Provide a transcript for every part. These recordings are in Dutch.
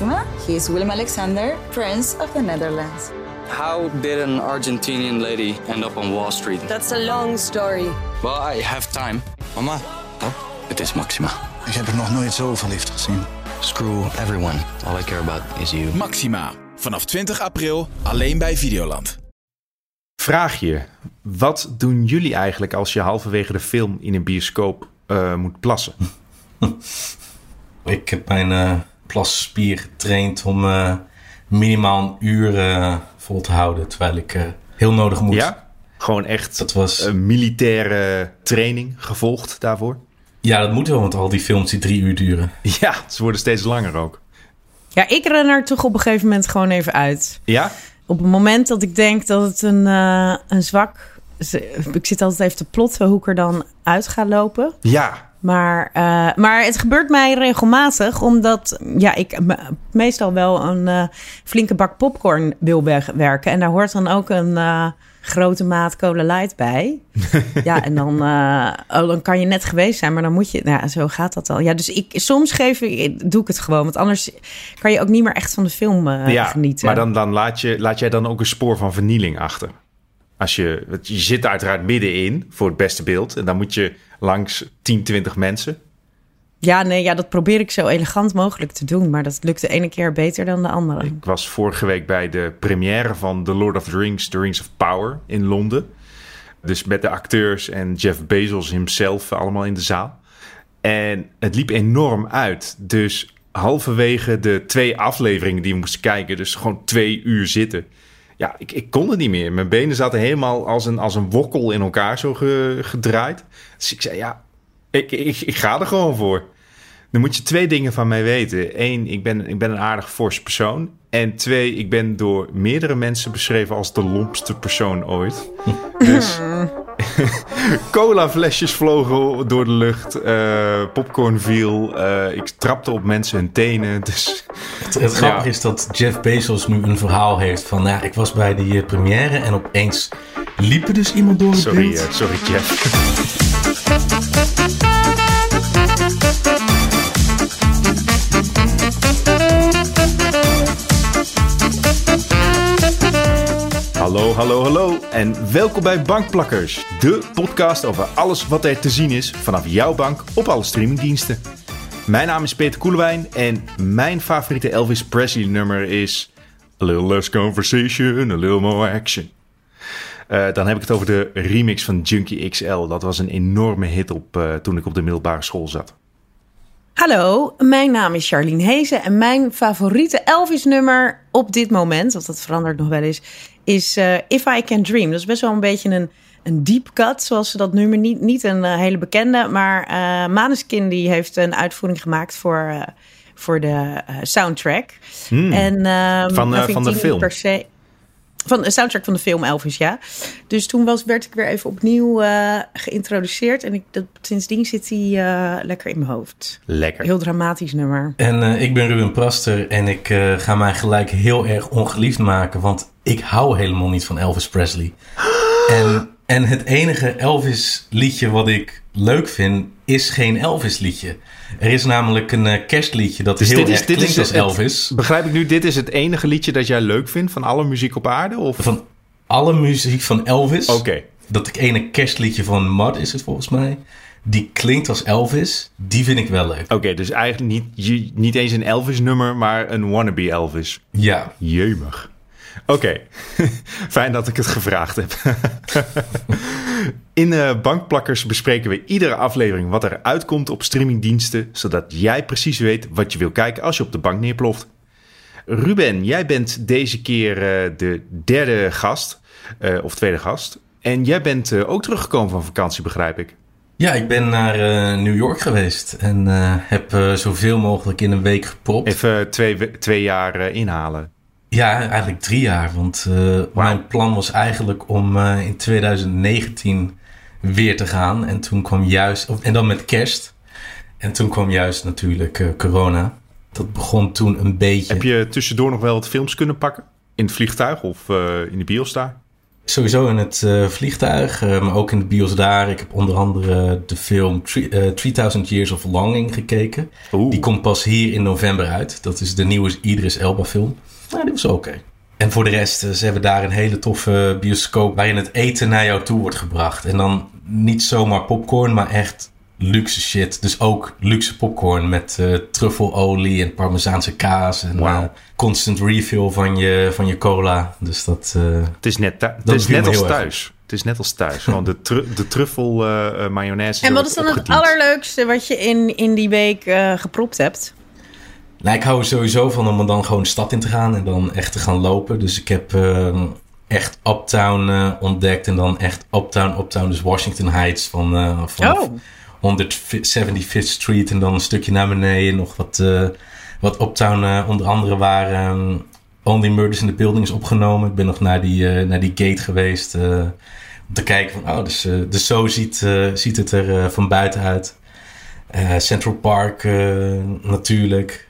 Maxima. He is Willem Alexander, Prince of the Netherlands. How did an Argentinian lady end up on Wall Street? That's a long story. Well, I have time. Mama, Oh, het is Maxima. ik heb er nog nooit zo verliefd gezien. Screw everyone. All I care about is you. Maxima. Vanaf 20 april alleen bij Videoland. Vraag je, wat doen jullie eigenlijk als je halverwege de film in een bioscoop eh, moet plassen? Ik heb mijn eh, plasspier getraind om eh, minimaal een uur eh, vol te houden. Terwijl ik eh, heel nodig moet. Ja? Gewoon echt Dat was- een militaire training gevolgd daarvoor? Ja, dat moet wel, want al die films die drie uur duren. Ja, ze worden steeds langer ook. Ja, ik ren er toch op een gegeven moment gewoon even uit. Ja? Op het moment dat ik denk dat het een, eh, een zwak... Ik zit altijd even te plotten hoe ik er dan uit ga lopen. Ja. Maar, eh, maar het gebeurt mij regelmatig, omdat ja, ik me- meestal wel een eh, flinke bak popcorn wil wegwerken. En daar hoort dan ook een eh, grote maat Cola Light bij. ja, en dan, oh, dan kan je net geweest zijn, maar dan moet je... Nou, ja, zo gaat dat al. Ja, dus ik, soms geef ik, doe ik het gewoon, want anders kan je ook niet meer echt van de film ja, genieten. maar dan, dan laat, je, laat jij dan ook een spoor van vernieling achter. Als je, je zit uiteraard middenin voor het beste beeld. En dan moet je langs 10, 20 mensen. Ja, nee, ja, dat probeer ik zo elegant mogelijk te doen. Maar dat lukt de ene keer beter dan de andere. Ik was vorige week bij de première van The Lord of the Rings, The Rings of Power in Londen. Dus met de acteurs en Jeff Bezos himself allemaal in de zaal. En het liep enorm uit. Dus halverwege de twee afleveringen die we moesten kijken, dus gewoon twee uur zitten. Ja, ik, ik kon het niet meer. Mijn benen zaten helemaal als een, als een wokkel in elkaar zo ge- gedraaid. Dus ik zei, ja, ik, ik, ik ga er gewoon voor. Dan moet je twee dingen van mij weten. Eén, ik ben, ik ben een aardig fors persoon. En twee, ik ben door meerdere mensen beschreven als de lompste persoon ooit. Dus colaflesjes vlogen door de lucht. eh, popcorn viel. eh, ik trapte op mensen hun tenen. Dus Het, het grappige is dat Jeff Bezos nu een verhaal heeft van... Ja, ik was bij die eh, première en opeens liep er dus iemand door het sorry, beeld. sorry Jeff. Hallo, hallo, hallo en welkom bij Bankplakkers, de podcast over alles wat er te zien is vanaf jouw bank op alle streamingdiensten. Mijn naam is Peter Koelewijn en mijn favoriete Elvis Presley nummer is A Little Less Conversation, A Little More Action. Eh, dan heb ik het over de remix van Junkie XL. Dat was een enorme hit op, eh, toen ik op de middelbare school zat. Hallo, mijn naam is Charlene Hezen en mijn favoriete Elvis-nummer op dit moment, want dat verandert nog wel eens, is eh, If I Can Dream. Dat is best wel een beetje een, een deep cut, zoals ze dat nummer niet, niet een eh, hele bekende, maar eh Maneskin die heeft een uitvoering gemaakt voor, voor de soundtrack. En, ehm, Hmm. Van, van de film? Per se, van de soundtrack van de film Elvis, ja. Dus toen was, werd ik weer even opnieuw eh, geïntroduceerd. En ik, dat, sindsdien zit hij eh, lekker in mijn hoofd. Lekker. Heel dramatisch nummer. En eh, ik ben Ruben Praster en ik eh, ga mij gelijk heel erg ongeliefd maken, want ik hou helemaal niet van Elvis Presley. En, en het enige Elvis liedje wat ik leuk vind, is geen Elvis liedje. Er is namelijk een eh, kerstliedje dat heel erg klinkt als het- Elvis. begrijp ik nu, dit is het enige liedje dat jij leuk vindt van alle muziek op aarde? Of? Van alle muziek van Elvis, Oké. dat ene kerstliedje van Mud is het volgens mij, die klinkt als Elvis, die vind ik wel leuk. Oké, dus eigenlijk niet, niet eens een Elvis nummer, maar een wannabe Elvis. Ja, Jemig. Oké, fijn dat ik het gevraagd heb. In eh, Bankplakkers bespreken we iedere aflevering wat er uitkomt op streamingdiensten, zodat jij precies weet wat je wil kijken als je op de bank neerploft. Ruben, jij bent deze keer eh, de derde gast, eh, of tweede gast. En jij bent ook teruggekomen van vakantie, begrijp ik. Ja, ik ben naar New York geweest en heb zoveel mogelijk in een week gepropt. Even twee, we- twee jaar inhalen. Ja, eigenlijk drie jaar, want eh, mijn plan was eigenlijk om eh, in 2019 weer te gaan. En toen kwam juist, of, en dan met kerst. En toen kwam juist natuurlijk eh, corona. Dat begon toen een beetje. Heb je tussendoor nog wel wat films kunnen pakken? In het vliegtuig of in de bios daar? Sowieso in het vliegtuig, maar ook in de bios daar. Ik heb onder andere de film Three, uh, 3000 Years of Longing gekeken. Oeh. Die komt pas hier in november uit. Dat is de nieuwe Idris Elba film. Nou, die was oké. Okay. En voor de rest, ze hebben daar een hele toffe bioscoop waarin het eten naar jou toe wordt gebracht. En dan niet zomaar popcorn, maar echt luxe shit. Dus ook luxe popcorn met uh, truffelolie en parmezaanse kaas. En uh, constant refill van je, van je cola. Dus dat... Uh, Het is net, het Dat is net als erg thuis. Het is net als thuis. Gewoon de, tru de truffel eh, eh, mayonaise. En wat is dan het allerleukste wat je in, in die week eh, gepropt hebt? Nou, ik hou er sowieso van om dan gewoon de stad in te gaan en dan echt te gaan lopen. Dus ik heb uh, echt Uptown uh, ontdekt en dan echt Uptown, Uptown, dus Washington Heights van, uh, van oh. 175th Street en dan een stukje naar beneden. Nog wat, uh, wat Uptown, onder andere waar um, Only Murders in the Building is opgenomen. Ik ben nog naar die, naar die gate geweest om te kijken van, oh, dus, dus zo ziet, ziet het er van buiten uit. Central Park natuurlijk.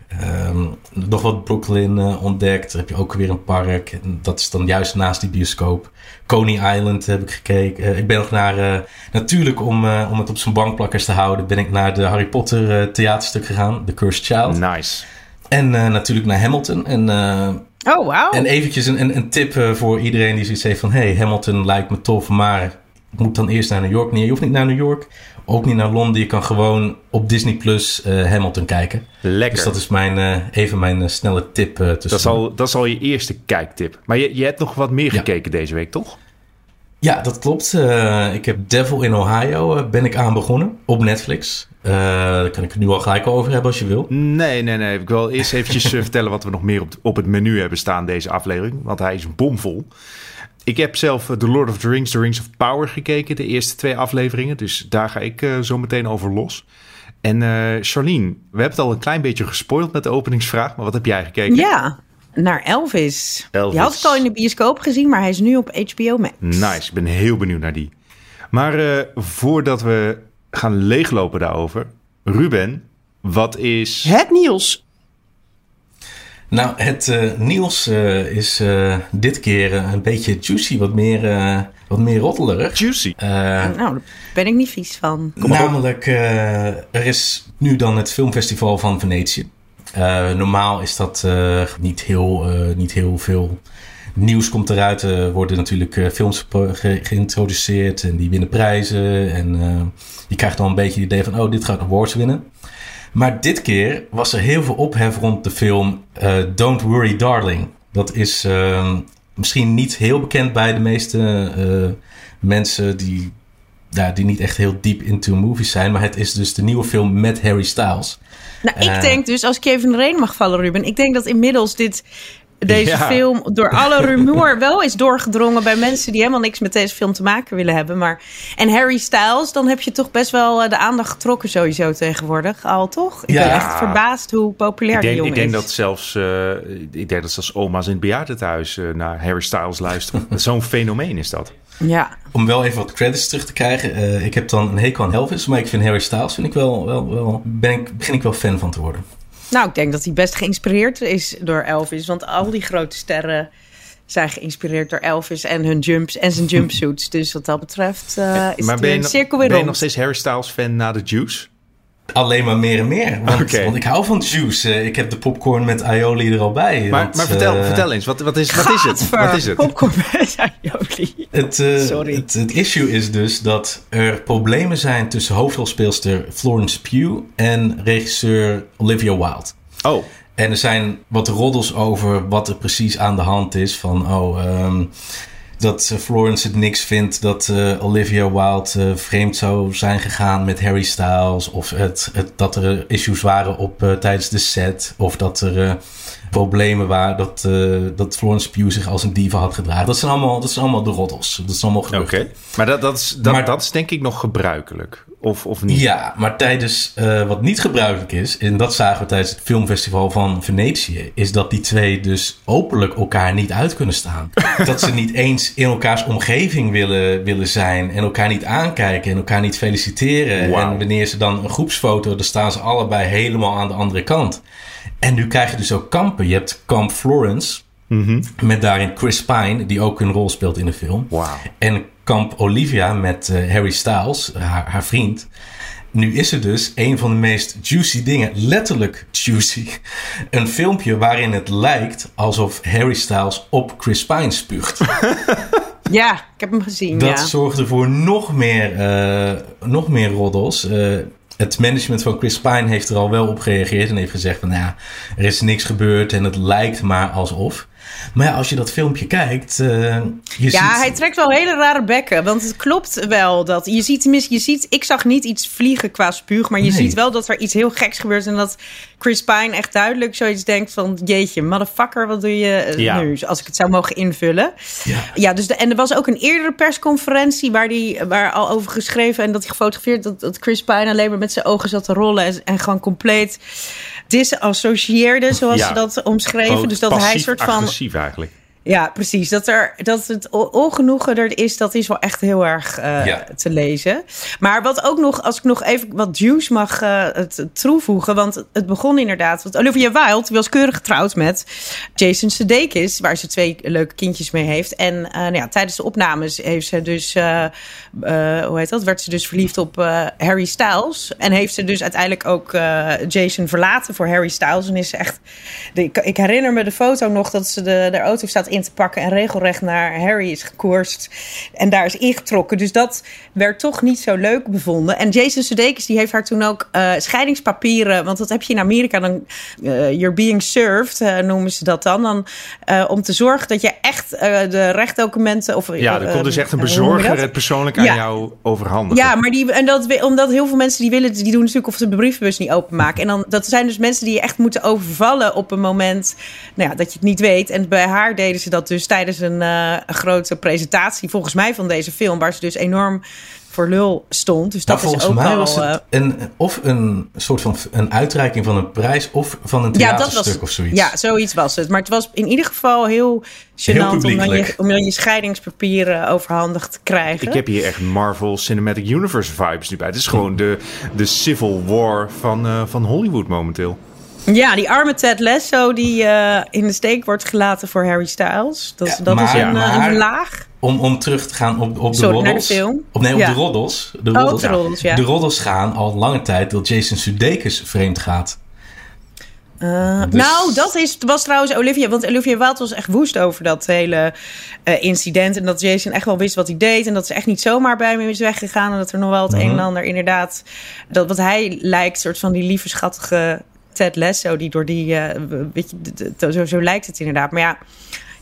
Um, nog wat Brooklyn uh, ontdekt. Daar heb je ook weer een park. En dat is dan juist naast die bioscoop. Coney Island heb ik gekeken. Uh, ik ben nog naar... Uh, natuurlijk, om, om het op zijn bankplakkers te houden... ben ik naar de Harry Potter theaterstuk gegaan. The Cursed Child. Nice. En natuurlijk naar Hamilton. En, oh, wow. En eventjes een, een, een tip voor iedereen die zoiets heeft van... hey, Hamilton lijkt me tof, maar... moet dan eerst naar New York. Nee, je hoeft niet naar New York ook niet naar Londen. Je kan gewoon op Disney Plus uh, Hamilton kijken. Lekker. Dus dat is mijn, uh, even mijn uh, snelle tip. Dat, is al, dat is al je eerste kijktip. Maar je, je hebt nog wat meer gekeken deze week, toch? Ja, dat klopt. ik heb Devil in Ohio ben ik aan begonnen op Netflix. daar kan ik het nu al gelijk over hebben als je wil. Nee, nee, nee. Ik wil eerst eventjes vertellen wat we nog meer op, op het menu hebben staan deze aflevering. Want hij is bomvol. Ik heb zelf The Lord of the Rings, The Rings of Power gekeken. De eerste twee afleveringen. Dus daar ga ik uh, zo meteen over los. En uh, Charlene, we hebben het al een klein beetje gespoild met de openingsvraag. Maar wat heb jij gekeken? Ja, naar Elvis. Elvis. Je had het al in de bioscoop gezien, maar hij is nu op HBO Max. Nice, ik ben heel benieuwd naar die. Maar uh, voordat we gaan leeglopen daarover. Ruben, wat is... Het nieuws. Nou, het uh, nieuws uh, is uh, dit keer een beetje juicy, wat meer, wat meer rottelerig. Juicy? nou, daar ben ik niet vies van. Namelijk, er is nu dan het filmfestival van Venetië. normaal is dat niet, heel, niet heel veel nieuws komt eruit. Er worden natuurlijk films ge geïntroduceerd en die winnen prijzen. En je krijgt dan een beetje het idee van, oh, dit gaat awards winnen. Maar dit keer was er heel veel ophef rond de film uh, Don't Worry Darling. Dat is uh, misschien niet heel bekend bij de meeste uh, mensen die, ja, die niet echt heel diep into movies zijn. Maar het is dus de nieuwe film met Harry Styles. Nou, ik denk dus, als ik even in de reden mag vallen, Ruben. Ik denk dat inmiddels dit deze ja. film door alle rumoer wel is doorgedrongen bij mensen die helemaal niks met deze film te maken willen hebben. Maar, en Harry Styles, dan heb je toch best wel de aandacht getrokken sowieso tegenwoordig al, toch? Ik ja. ben echt verbaasd hoe populair ik denk, die jongen ik denk is. Dat zelfs, uh, ik denk dat zelfs oma's in het bejaardentehuis uh, naar Harry Styles luisteren. Zo'n fenomeen is dat. Ja. Om wel even wat credits terug te krijgen. Uh, ik heb dan een hekel aan Elvis, maar ik vind Harry Styles vind ik wel, wel, wel ben ik, begin ik wel fan van te worden. Nou, ik denk dat hij best geïnspireerd is door Elvis. Want al die grote sterren zijn geïnspireerd door Elvis en hun jumps en zijn jumpsuits. Dus wat dat betreft uh, is maar het ben je, een cirkel weer ben je nog steeds Harry Styles fan na de Juice? Alleen maar meer en meer. Want, okay. want ik hou van juice. Uh, ik heb de popcorn met aioli er al bij. Maar, want, maar vertel, uh, vertel eens, wat, wat, is, wat is het? Wat is het? Popcorn met aioli. Het, uh, Sorry. Het, het, issue is dus dat er problemen zijn tussen hoofdrolspeelster Florence Pugh en regisseur Olivia Wilde. Oh. En er zijn wat roddels over wat er precies aan de hand is. Van, oh, um, dat Florence het niks vindt dat uh, Olivia Wilde uh, vreemd zou zijn gegaan met Harry Styles. Of het, het, dat er issues waren op, tijdens de set. Of dat er problemen waren dat, dat Florence Pugh zich als een diva had gedragen. Dat zijn allemaal, dat zijn allemaal de roddels. Dat is allemaal Oké, okay. maar, dat, dat, is, dat, maar dat is denk ik nog gebruikelijk. Of, of niet? Ja, maar tijdens uh, wat niet gebruikelijk is, en dat zagen we tijdens het filmfestival van Venetië, is dat die twee dus openlijk elkaar niet uit kunnen staan. dat ze niet eens in elkaars omgeving willen, willen zijn en elkaar niet aankijken en elkaar niet feliciteren. Wow. En wanneer ze dan een groepsfoto, dan staan ze allebei helemaal aan de andere kant. En nu krijg je dus ook kampen. Je hebt kamp Florence Met daarin Chris Pine, die ook een rol speelt in de film. Wauw. En kamp Olivia met eh, Harry Styles, haar, haar vriend. Nu is er dus een van de meest juicy dingen, letterlijk juicy. Een filmpje waarin het lijkt alsof Harry Styles op Chris Pine spuugt. Ja, ik heb hem gezien. Dat ja. zorgde voor nog meer, eh, nog meer roddels. Eh, het management van Chris Pine heeft er al wel op gereageerd en heeft gezegd van nou ja, er is niks gebeurd en het lijkt maar alsof. Maar ja, als je dat filmpje kijkt, eh, je Ja, ziet... hij trekt wel hele rare bekken. Want het klopt wel dat je ziet, tenminste, je ziet, ik zag niet iets vliegen qua spuug, maar je Nee. ziet wel dat er iets heel geks gebeurt en dat Chris Pine echt duidelijk zoiets denkt van, jeetje, motherfucker, wat doe je eh, Ja. nu? Als ik het zou mogen invullen. Ja. Ja, dus de, en er was ook een eerdere persconferentie waar, die, waar al over geschreven en dat hij gefotografeerd dat, dat Chris Pine alleen maar met zijn ogen zat te rollen en, en gewoon compleet disassocieerde, zoals Ja. ze dat omschreven. Dus dat hij passief soort van agressief eigenlijk. Ja, precies. Dat, er, dat het ongenoegen er is, dat is wel echt heel erg eh, Ja. te lezen. Maar wat ook nog, als ik nog even wat juice mag eh, het toevoegen. Want het begon inderdaad. Want Olivia Wilde was keurig getrouwd met Jason Sudeikis, waar ze twee leuke kindjes mee heeft. En eh, nou ja, tijdens de opnames heeft ze dus, hoe heet dat? Werd ze dus verliefd op Harry Styles. En heeft ze dus uiteindelijk ook Jason verlaten voor Harry Styles. En is ze echt. De, ik, ik herinner me de foto nog dat ze de, de auto staat in te pakken en regelrecht naar Harry is gekoerst. En daar is ingetrokken. Dus dat werd toch niet zo leuk bevonden. En Jason Sudeikis die heeft haar toen ook eh, scheidingspapieren. Want dat heb je in Amerika dan. eh, you're being served, eh, noemen ze dat dan. dan om te zorgen dat je echt de rechtdocumenten. Of, Ja, er komt dus echt een bezorger het persoonlijk aan Ja. jou overhandigen. Ja, maar die, en dat, omdat heel veel mensen die willen, die doen natuurlijk of ze de brievenbus niet openmaken. En dan, dat zijn dus mensen die je echt moeten overvallen op een moment nou ja, dat je het niet weet. En bij haar deden ze dat dus tijdens een, eh, een grote presentatie, volgens mij van deze film, waar ze dus enorm voor lul stond. Dus Maar dat is ook mij was eh, het een, of een soort van een uitreiking van een prijs of van een ja, dat theaterstuk was, of zoiets. Ja, zoiets was het. Maar het was in ieder geval heel gênant Heel om, dan je, publiekelijk. om dan je scheidingspapieren overhandigd te krijgen. Ik heb hier echt Marvel Cinematic Universe vibes nu bij. Het is gewoon de, de Civil War van, eh, van Hollywood momenteel. Ja, die arme Ted Lasso die eh, in de steek wordt gelaten voor Harry Styles. Dat, Ja, dat is een, eh, maar- een laag. Om, om terug te gaan op, op de Sorry, naar de roddels. film. Op, nee, op Ja. de roddels. De Oh, roddels, de roddels, ja. De roddels gaan al lange tijd dat Jason Sudeikis vreemd gaat. Eh, Dus- Nou, dat is, was trouwens Olivia. Want Olivia Wilde was echt woest over dat hele incident. En dat Jason echt wel wist wat hij deed. En dat ze echt niet zomaar bij hem is weggegaan. En dat er nog wel het Mhm. een en ander inderdaad... Dat wat hij lijkt, soort van die lieve schattige Ted Lasso... die door die... eh, weet je, zo, zo lijkt het inderdaad. Maar ja...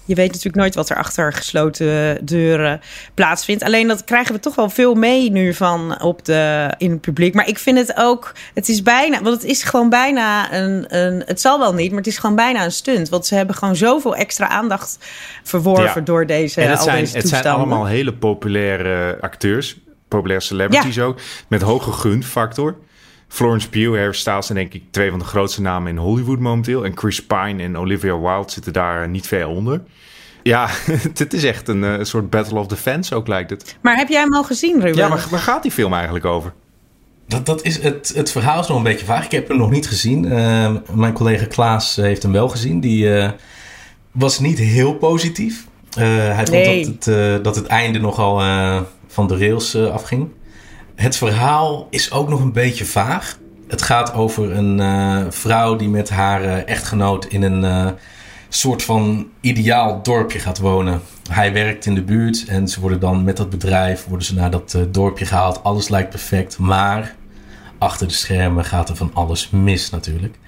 Je weet natuurlijk nooit wat er achter gesloten deuren plaatsvindt. Alleen dat krijgen we toch wel veel mee nu van op de, in het publiek. Maar ik vind het ook, het is bijna, want het is gewoon bijna een, een, het zal wel niet, maar het is gewoon bijna een stunt. Want ze hebben gewoon zoveel extra aandacht verworven Ja. door deze, en het al zijn, deze het zijn allemaal hele populaire acteurs. Populaire celebrities ook. Met hoge gunfactor. Florence Pugh, Harry Styles zijn denk ik twee van de grootste namen in Hollywood momenteel. En Chris Pine en Olivia Wilde zitten daar niet ver onder. Ja, het is echt een eh, soort battle of the fans ook lijkt het. Maar heb jij hem al gezien, Ruben? Ja, maar waar gaat die film eigenlijk over? Dat, dat is het, het verhaal is nog een beetje vaag. Ik heb hem nog niet gezien. Eh, mijn collega Klaas heeft hem wel gezien. Die eh, was niet heel positief. Eh, hij Nee. vond dat het, eh, dat het einde nogal eh, van de rails eh, afging. Het verhaal is ook nog een beetje vaag. Het gaat over een eh, vrouw die met haar eh, echtgenoot in een eh, soort van ideaal dorpje gaat wonen. Hij werkt in de buurt en ze worden dan met dat bedrijf worden ze naar dat dorpje gehaald. Alles lijkt perfect, maar achter de schermen gaat er van alles mis natuurlijk.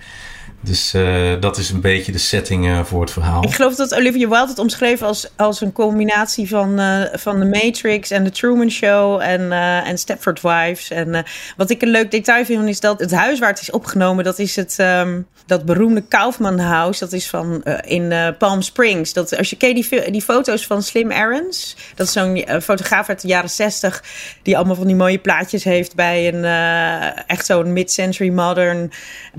Dus eh, dat is een beetje de setting eh, voor het verhaal. Ik geloof dat Olivia Wilde het omschreef als, als een combinatie van, eh, van The Matrix en The Truman Show en, en Stepford Wives. En wat ik een leuk detail vind is dat het huis waar het is opgenomen, dat is het ehm, dat beroemde Kaufman House. Dat is van in Palm Springs. Dat, als je je die, die foto's van Slim Aarons, dat is zo'n fotograaf uit de jaren 60 die allemaal van die mooie plaatjes heeft bij een echt zo'n mid-century modern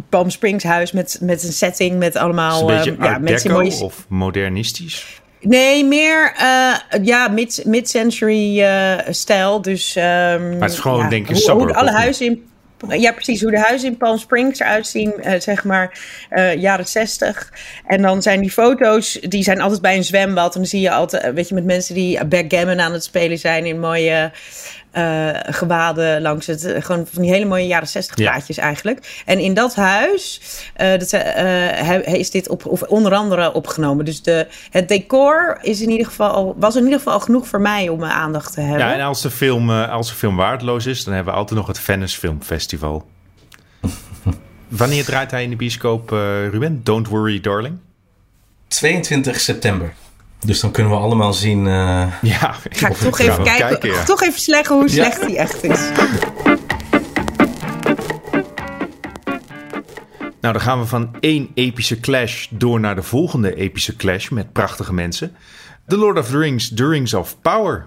Palm Springs huis met, met een setting met allemaal een beetje eh, ja, mensen mooie of modernistisch? Nee, meer eh, ja, mid- mid-century eh, stijl. Dus, ehm, Maar het is gewoon, ja, denk ik, hoe, alle huizen in. Ja, precies. Hoe de huizen in Palm Springs eruit zien, eh, zeg maar jaren 60. En dan zijn die foto's, die zijn altijd bij een zwembad. En dan zie je altijd, weet je, met mensen die backgammon aan het spelen zijn in mooie eh, gewaden langs het. eh, gewoon van die hele mooie jaren 60 Ja. plaatjes eigenlijk. En in dat huis eh, dat, eh, hij, hij is dit op, of onder andere opgenomen. Dus de, het decor is in ieder geval, al- was in ieder geval al genoeg voor mij om mijn aandacht te hebben. Ja, en als de, film, eh, als de film waardeloos is, dan hebben we altijd nog het Venice Film Festival. Wanneer draait hij in de bioscoop, eh, Ruben? Don't Worry, Darling? 22 september. Dus dan kunnen we allemaal zien. eh, Ja, Ga ik toch even kijken, ja. toch even slechten hoe slecht die echt is. Nou, dan gaan we van één epische clash door naar de volgende epische clash met prachtige mensen. The Lord of the Rings, The Rings of Power.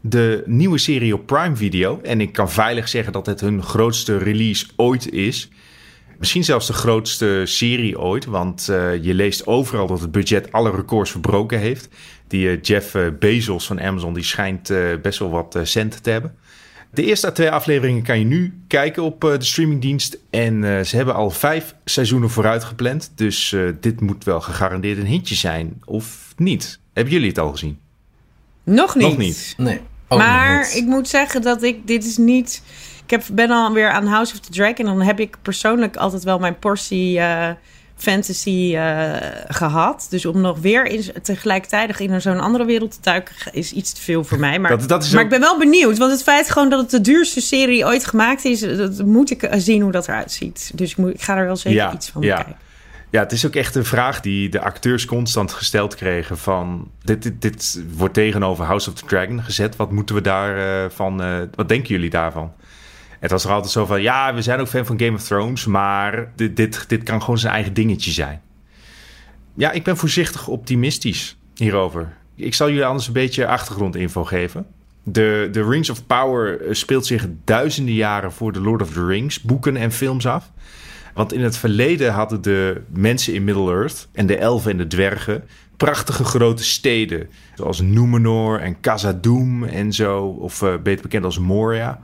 De nieuwe serie op Prime Video. En ik kan veilig zeggen dat het hun grootste release ooit is. Misschien zelfs de grootste serie ooit. Want eh, je leest overal dat het budget alle records verbroken heeft. Die eh, Jeff eh, Bezos van Amazon die schijnt eh, best wel wat eh, cent te hebben. De eerste twee afleveringen kan je nu kijken op eh, de streamingdienst. En eh, ze hebben al vijf seizoenen vooruit gepland. Dus eh, dit moet wel gegarandeerd een hintje zijn. Of niet? Hebben jullie het al gezien? Nog niet. Nog niet. nee. nog maar ik moet zeggen dat ik, dit is niet... Ik heb, ben alweer aan House of the Dragon. En dan heb ik persoonlijk altijd wel mijn portie eh, fantasy eh, gehad. Dus om nog weer in, tegelijkertijd in zo'n andere wereld te duiken... is iets te veel voor mij. Maar, Dat- dat is maar ik ben wel benieuwd. Want het feit gewoon dat het de duurste serie ooit gemaakt is... Dat moet ik eh, zien hoe dat eruit ziet. Dus ik, moet, ik ga er wel zeker Ja, iets van ja. Ja, het is ook echt een vraag die de acteurs constant gesteld kregen van... Dit, dit, dit wordt tegenover House of the Dragon gezet. Wat moeten we daarvan... van? eh, wat denken jullie daarvan? Het was er altijd zo van... Ja, we zijn ook fan van Game of Thrones... maar dit, dit, dit kan gewoon zijn eigen dingetje zijn. Ja, ik ben voorzichtig optimistisch hierover. Ik zal jullie anders een beetje achtergrondinfo geven. De, de Rings of Power eh, speelt zich duizenden jaren voor de Lord of the Rings boeken en films af. Want in het verleden hadden de mensen in Middle-earth en de elfen en de dwergen prachtige grote steden. Zoals Númenor en Khazad-dûm en zo. Of eh, beter bekend als Moria.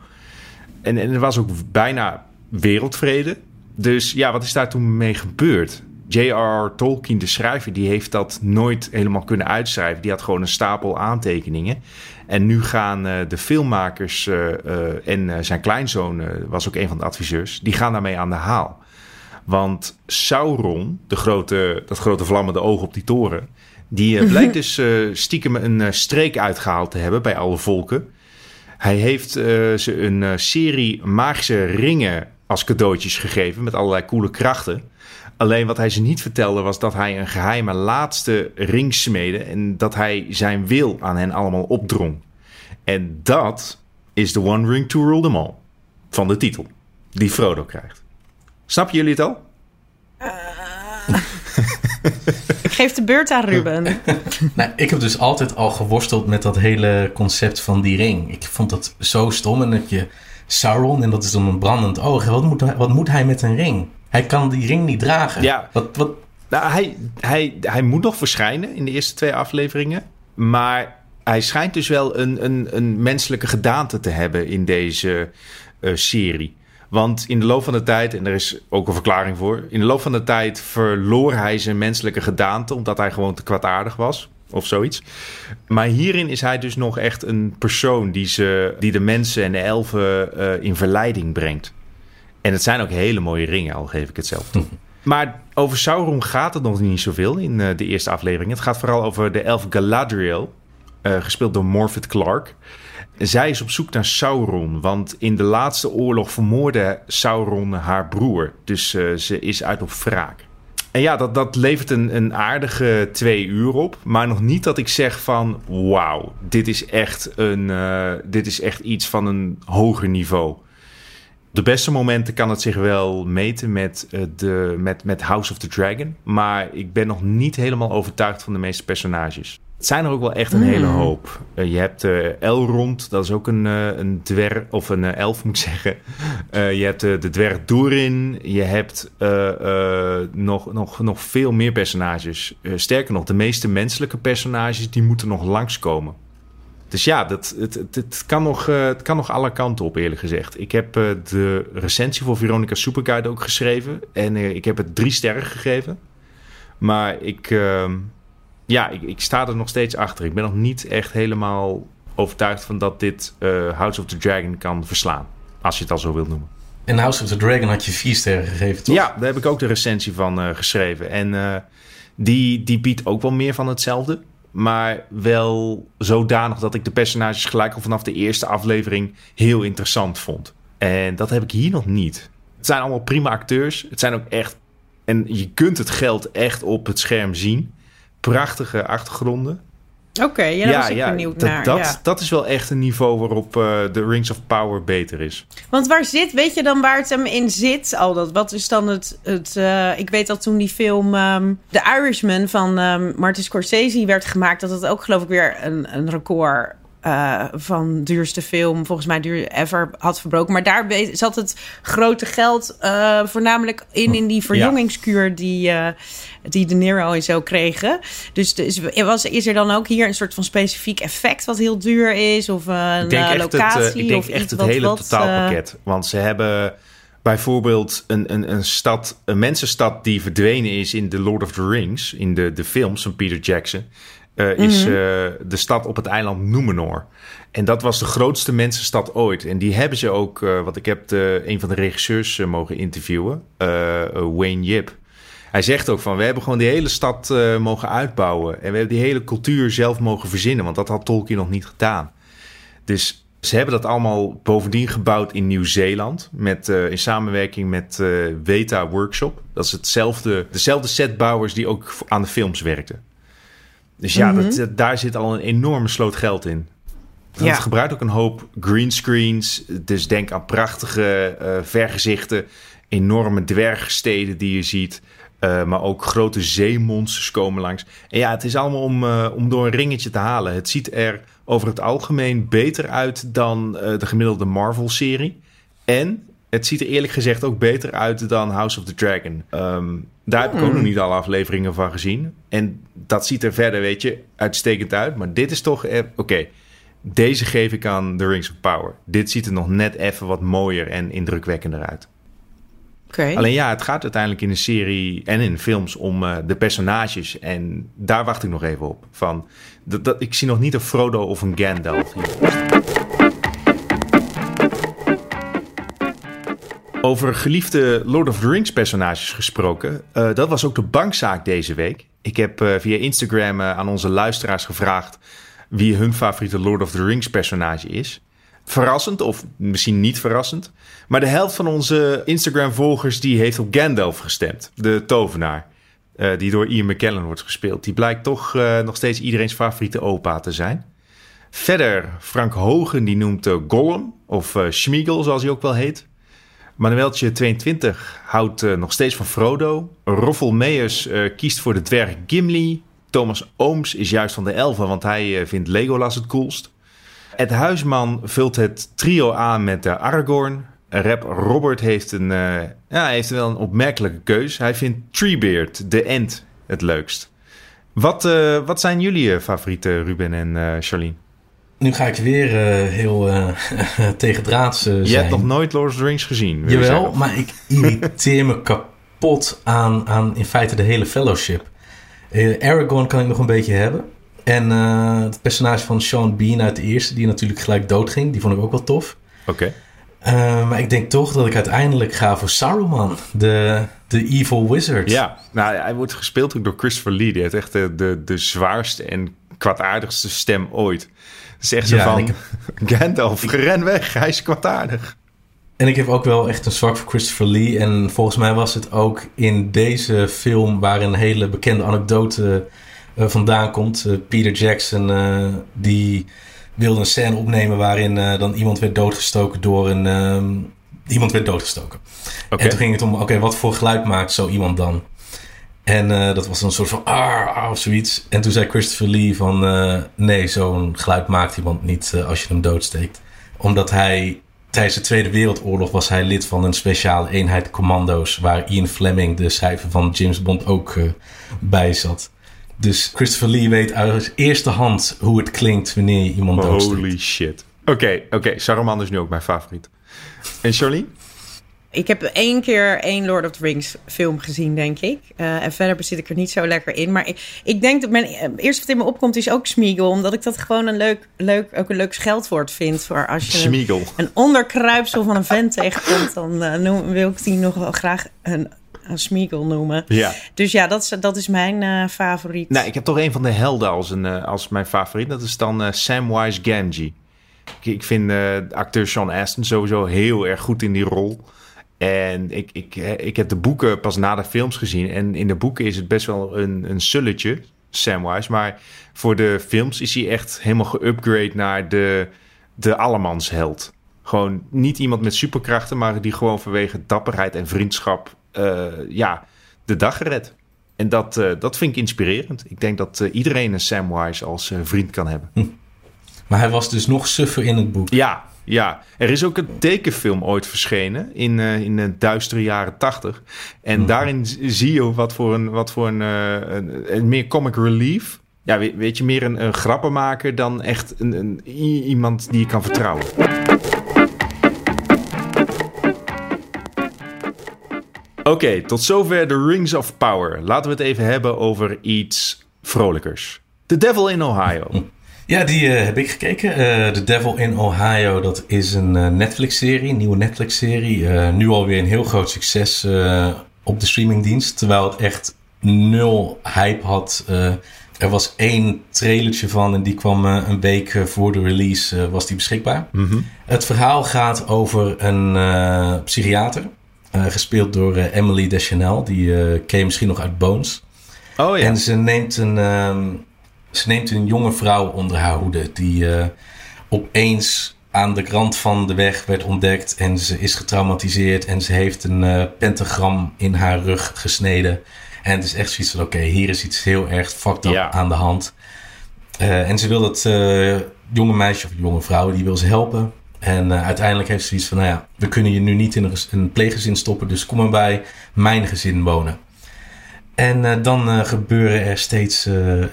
En, en er was ook bijna wereldvrede. Dus ja, wat is daar toen mee gebeurd? J.R.R. Tolkien, de schrijver, die heeft dat nooit helemaal kunnen uitschrijven. Die had gewoon een stapel aantekeningen. En nu gaan eh, de filmmakers eh, eh, en zijn kleinzoon, was ook een van de adviseurs, die gaan daarmee aan de haal. Want Sauron, de grote, dat grote vlammende oog op die toren, die blijkt dus stiekem een streek uitgehaald te hebben bij alle volken. Hij heeft eh, ze een eh, serie magische ringen als cadeautjes gegeven met allerlei coole krachten. Alleen wat hij ze niet vertelde was dat hij een geheime laatste ring smeedde en dat hij zijn wil aan hen allemaal opdrong. En dat is de One Ring to Rule Them All van de titel die Frodo krijgt. Snappen jullie het al? Ik geef de beurt aan Ruben. Nou, ik heb dus altijd al geworsteld met dat hele concept van die ring. Ik vond dat zo stom. En dat je Sauron, en dat is dan een brandend oog. Wat moet, hij- wat moet hij met een ring? Hij kan die ring niet dragen. Ja. Wat, wat, Nou, hij, hij, hij moet nog verschijnen in de eerste twee afleveringen. Maar hij schijnt dus wel een, een, een menselijke gedaante te hebben in deze eh, serie. Want in de loop van de tijd, en er is ook een verklaring voor... in de loop van de tijd verloor hij zijn menselijke gedaante... omdat hij gewoon te kwaadaardig was of zoiets. Maar hierin is hij dus nog echt een persoon... die, ze, die de mensen en de elfen eh, in verleiding brengt. En het zijn ook hele mooie ringen, al geef ik het zelf toe. Maar over Sauron gaat het nog niet zoveel in eh, de eerste aflevering. Het gaat vooral over de elf Galadriel, eh, gespeeld door Morpeth Clark. Zij is op zoek naar Sauron, want in de laatste oorlog vermoordde Sauron haar broer. Dus eh, ze is uit op wraak. En ja, dat, dat levert een, een aardige twee uur op. Maar nog niet dat ik zeg van... wauw, dit, is echt een, eh, dit is echt iets van een hoger niveau. De beste momenten kan het zich wel meten met, eh, de, met, met House of the Dragon. Maar ik ben nog niet helemaal overtuigd van de meeste personages. Het zijn er ook wel echt een hele hoop. Eh, je hebt eh, Elrond, dat is ook een, eh, een dwerg, of een elf moet ik zeggen. Je hebt de dwerg Durin. Je hebt nog, nog, nog veel meer personages. Sterker nog, de meeste menselijke personages die moeten nog langskomen. Dus ja, dat, het, het, het, kan nog, het kan nog alle kanten op, eerlijk gezegd. Ik heb de recensie voor Veronica Superguide ook geschreven. En ik heb het drie sterren gegeven. Maar ik, ehm, ja, ik, ik sta er nog steeds achter. Ik ben nog niet echt helemaal overtuigd van dat dit eh, House of the Dragon kan verslaan. Als je het al zo wilt noemen. En House of the Dragon had je vier sterren gegeven, toch? Ja, daar heb ik ook de recensie van eh, geschreven. En eh, die, die biedt ook wel meer van hetzelfde. Maar wel zodanig dat ik de personages gelijk al vanaf de eerste aflevering heel interessant vond. En dat heb ik hier nog niet. Het zijn allemaal prima acteurs. Het zijn ook echt. En je kunt het geld echt op het scherm zien. Prachtige achtergronden. Oké, ja, daar was ik benieuwd dat, naar. Dat, ja. dat is wel echt een niveau waarop eh, de Rings of Power beter is. Want waar zit, weet je dan waar het hem in zit? Al dat, wat is dan het, het eh, ik weet dat toen die film ehm, The Irishman van ehm, Martin Scorsese werd gemaakt, dat het ook geloof ik weer een, een record eh, van duurste film, volgens mij duur ever, had verbroken. Maar daar zat het grote geld eh, voornamelijk in, in die verjongingskuur die, eh, die De Niro en zo kregen. Dus, dus was, is er dan ook hier een soort van specifiek effect wat heel duur is? Of een Ik denk eh, echt locatie? het, ik denk echt iets het wat- hele wat, totaalpakket. Want ze hebben bijvoorbeeld een, een, een stad, een mensenstad die verdwenen is in The Lord of the Rings, in de, de films van Peter Jackson, eh, is Mhm. eh, de stad op het eiland Númenor. En dat was de grootste mensenstad ooit. En die hebben ze ook, eh, wat ik heb de, een van de regisseurs mogen interviewen, Wayne Yip. Hij zegt ook van, we hebben gewoon die hele stad mogen uitbouwen. En we hebben die hele cultuur zelf mogen verzinnen, want dat had Tolkien nog niet gedaan. Dus ze hebben dat allemaal bovendien gebouwd in Nieuw-Zeeland. Met, in samenwerking met Weta Workshop. Dat is hetzelfde, dezelfde setbouwers die ook aan de films werkten. Dus ja, dat, dat- daar zit al een enorme sloot geld in. Ja. gebruikt ook een hoop greenscreens. Dus denk aan prachtige eh, vergezichten. Enorme dwergsteden die je ziet. Eh, maar ook grote zeemonsters komen langs. En ja, het is allemaal om, eh, om door een ringetje te halen. Het ziet er over het algemeen beter uit dan de gemiddelde Marvel-serie. En het ziet er eerlijk gezegd ook beter uit dan House of the Dragon. Ehm, daar heb ik ook nog niet alle afleveringen van gezien. En dat ziet er verder, weet je, uitstekend uit. Maar dit is toch... eh, Oké, deze geef ik aan The Rings of Power. Dit ziet er nog net even wat mooier en indrukwekkender uit. Oké. Alleen ja, het gaat uiteindelijk in de serie en in films om eh, de personages. En daar wacht ik nog even op. Van, dat, dat, ik zie nog niet een Frodo of een Gandalf hier. Over geliefde Lord of the Rings personages gesproken. eh, dat was ook de bankzaak deze week. Ik heb eh, via Instagram eh, aan onze luisteraars gevraagd wie hun favoriete Lord of the Rings personage is. Verrassend, of misschien niet verrassend. Maar de helft van onze Instagram-volgers die heeft op Gandalf gestemd. De tovenaar. die door Ian McKellen wordt gespeeld. Die blijkt toch nog steeds iedereen's favoriete opa te zijn. Verder, Frank Hogen die noemt Gollum. Of Schmiegel, zoals hij ook wel heet. Manueltje 22 houdt eh, nog steeds van Frodo. Roffel Meijers eh, kiest voor de dwerg Gimli. Thomas Ooms is juist van de elfen, want hij eh, vindt Legolas het coolst. Ed Huisman vult het trio aan met uh, Aragorn. Rap Robert heeft, een, uh, ja, heeft wel een opmerkelijke keus. Hij vindt Treebeard, de End, het leukst. Wat, uh, wat zijn jullie favorieten, Ruben en uh, Charlene? Nu ga ik weer uh, heel uh, tegendraads uh, zijn. Je hebt nog nooit Lord of the Rings gezien. Jawel, maar ik irriteer me kapot aan, aan in feite de hele fellowship. Aragorn kan ik nog een beetje hebben. En het personage van Sean Bean uit de eerste, die natuurlijk gelijk doodging, die vond ik ook wel tof. Oké. Okay. Maar ik denk toch dat ik uiteindelijk ga voor Saruman, de, de evil wizard. Ja, nou, hij wordt gespeeld ook door Christopher Lee. Die heeft echt de, de, de zwaarste en kwaadaardigste stem ooit. Zo ja, van, Gandalf, ren weg, hij is kwaadaardig. En ik heb ook wel echt een zwak voor Christopher Lee. En volgens mij was het ook in deze film waar een hele bekende anekdote uh, vandaan komt. Uh, Peter Jackson, uh, die wilde een scène opnemen waarin dan iemand werd doodgestoken door een... Um, iemand werd doodgestoken. Okay. En toen ging het om, oké, okay, wat voor geluid maakt zo iemand dan? En uh, dat was een soort van ah, of zoiets. En toen zei Christopher Lee van uh, nee, zo'n geluid maakt iemand niet uh, als je hem doodsteekt. Omdat hij tijdens de Tweede Wereldoorlog was hij lid van een speciale eenheid commando's waar Ian Fleming, de schrijver van James Bond, ook bij zat. Dus Christopher Lee weet uit eerste hand hoe het klinkt wanneer je iemand doodsteekt. Holy shit. Oké, oké. Saruman is nu ook mijn favoriet. En Charlene? Ik heb één keer één Lord of the Rings film gezien, denk ik. Uh, en verder zit ik er niet zo lekker in. Maar ik, ik denk dat mijn uh, eerste wat in me opkomt is ook Smeagol. Omdat ik dat gewoon een leuk, leuk, ook een leuk scheldwoord vind. Voor als je Smeagol. een, een onderkruipsel van een vent tegenkomt, dan uh, noem, wil ik die nog wel graag een, een Smeagol noemen. Ja. Dus ja, dat is, dat is mijn favoriet. Nou, ik heb toch een van de helden als, een, als mijn favoriet. Dat is dan Samwise Gamgee. Ik, ik vind de acteur Sean Astin sowieso heel erg goed in die rol. En ik, ik, ik heb de boeken pas na de films gezien. En in de boeken is het best wel een, een sulletje, Samwise. Maar voor de films is hij echt helemaal geupgrade naar de, de allemansheld. Gewoon niet iemand met superkrachten, maar die gewoon vanwege dapperheid en vriendschap uh, ja, de dag gered. En dat, uh, dat vind ik inspirerend. Ik denk dat uh, iedereen een Samwise als vriend kan hebben. Hm. Maar hij was dus nog suffer in het boek. Ja, ja, er is ook een tekenfilm ooit verschenen in, uh, in de duistere jaren tachtig. En mm. daarin zie je wat voor een, wat voor een, uh, een, een, meer comic relief. Ja, weet, weet je, meer een, een grappenmaker dan echt een, een, iemand die je kan vertrouwen. Oké, okay, tot zover de Rings of Power. Laten we het even hebben over iets vrolijkers. The Devil in Ohio. Ja, die uh, heb ik gekeken. Uh, The Devil in Ohio, dat is een uh, Netflix-serie, een nieuwe Netflix-serie. nu alweer een heel groot succes op de streamingdienst. Terwijl het echt nul hype had. er was één trailertje van en die kwam een week voor de release was die beschikbaar. Mm -hmm. Het verhaal gaat over een psychiater. gespeeld door Emily Deschanel. Die ken je misschien nog uit Bones. Oh ja. En ze neemt een... ehm, ze neemt een jonge vrouw onder haar hoede die uh, opeens aan de rand van de weg werd ontdekt en ze is getraumatiseerd en ze heeft een uh, pentagram in haar rug gesneden. En het is echt zoiets van oké, okay, hier is iets heel erg fucked up Ja. aan de hand. Uh, en ze wil dat jonge meisje of jonge vrouw, die wil ze helpen. En uiteindelijk heeft ze zoiets van, nou ja, we kunnen je nu niet in een, een pleeggezin stoppen, dus kom maar bij mijn gezin wonen. En uh, dan uh, gebeuren er steeds uh,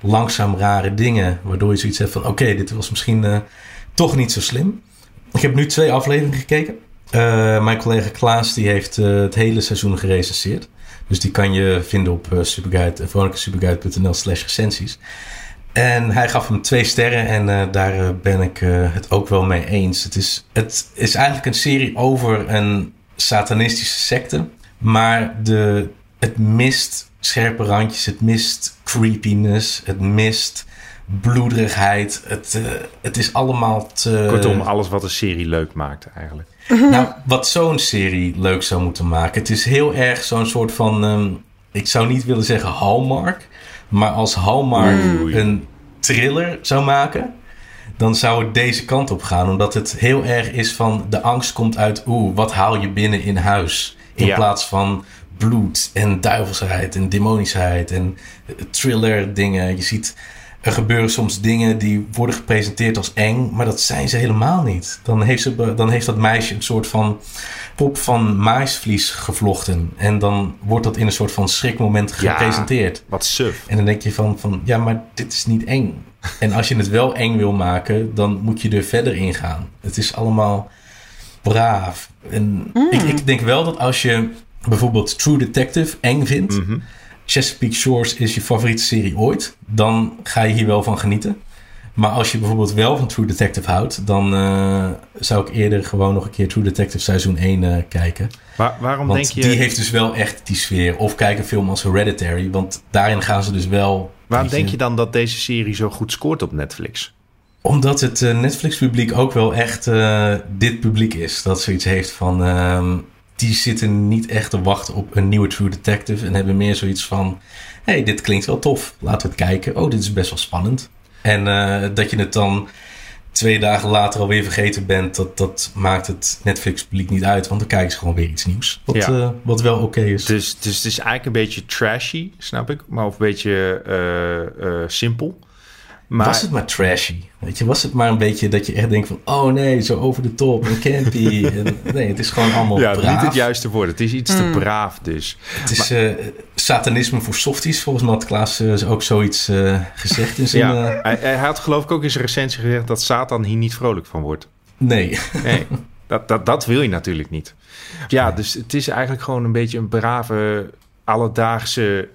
langzaam rare dingen. Waardoor je zoiets hebt van: oké, dit was misschien toch niet zo slim. Ik heb nu twee afleveringen gekeken. mijn collega Klaas die heeft het hele seizoen gerecenseerd. Dus die kan je vinden op Superguide, vrolijkesuperguide.nl slash recensies. En hij gaf hem twee sterren en daar ben ik het ook wel mee eens. Het is, het is eigenlijk een serie over een satanistische secte. Maar de, het mist scherpe randjes, het mist creepiness, het mist bloederigheid. Het, uh, het is allemaal te... Kortom, alles wat een serie leuk maakt eigenlijk. Nou, wat zo'n serie leuk zou moeten maken. Het is heel erg zo'n soort van... Um, ik zou niet willen zeggen Hallmark. Maar als Hallmark Oei. een thriller zou maken... dan zou het deze kant op gaan. Omdat het heel erg is van... de angst komt uit... oeh, wat haal je binnen in huis? In Ja. plaats van bloed en duivelsheid en demonischheid en thriller dingen. Je ziet, er gebeuren soms dingen die worden gepresenteerd als eng, maar dat zijn ze helemaal niet. Dan heeft, ze, dan heeft dat meisje een soort van pop van maisvlies gevlochten. En dan wordt dat in een soort van schrikmoment Ja. gepresenteerd. Wat suf. En dan denk je van, van, ja, maar dit is niet eng. En als je het wel eng wil maken, dan moet je er verder in gaan. Het is allemaal braaf. En ik, ik denk wel dat als je bijvoorbeeld True Detective eng vindt, Mhm. Chesapeake Shores is je favoriete serie ooit, dan ga je hier wel van genieten. Maar als je bijvoorbeeld wel van True Detective houdt, dan eh, zou ik eerder gewoon nog een keer True Detective seizoen 1 eh, kijken. Waar- waarom Want denk je... die heeft dus wel echt die sfeer. Of kijk een film als Hereditary, want daarin gaan ze dus wel... Waarom denk je dan dat deze serie zo goed scoort op Netflix? Omdat het eh, Netflix-publiek ook wel echt dit publiek is. Dat zoiets heeft van... die zitten niet echt te wachten op een nieuwe True Detective. En hebben meer zoiets van... hey, dit klinkt wel tof. Laten we het kijken. Oh, dit is best wel spannend. En eh, dat je het dan twee dagen later alweer vergeten bent... dat, dat maakt het Netflix-publiek niet uit. Want dan kijken ze gewoon weer iets nieuws. Wat, Ja. eh, wat wel oké is. Dus, dus het is eigenlijk een beetje trashy, snap ik. Maar of een beetje eh, simpel. Maar Was het maar trashy? Weet je, was het maar een beetje dat je echt denkt van... Oh nee, zo over de top en campy. en, nee, het is gewoon allemaal ja, braaf. niet het juiste woord. Het is iets Hmm. te braaf dus. Het is eh, satanisme voor softies. Volgens mij had Klaas eh, ook zoiets eh, gezegd in zijn... Ja, hij, hij had geloof ik ook in zijn recensie gezegd dat Satan hier niet vrolijk van wordt. nee. Nee, dat, dat, dat wil je natuurlijk niet. Ja, dus het is eigenlijk gewoon een beetje een brave, alledaagse,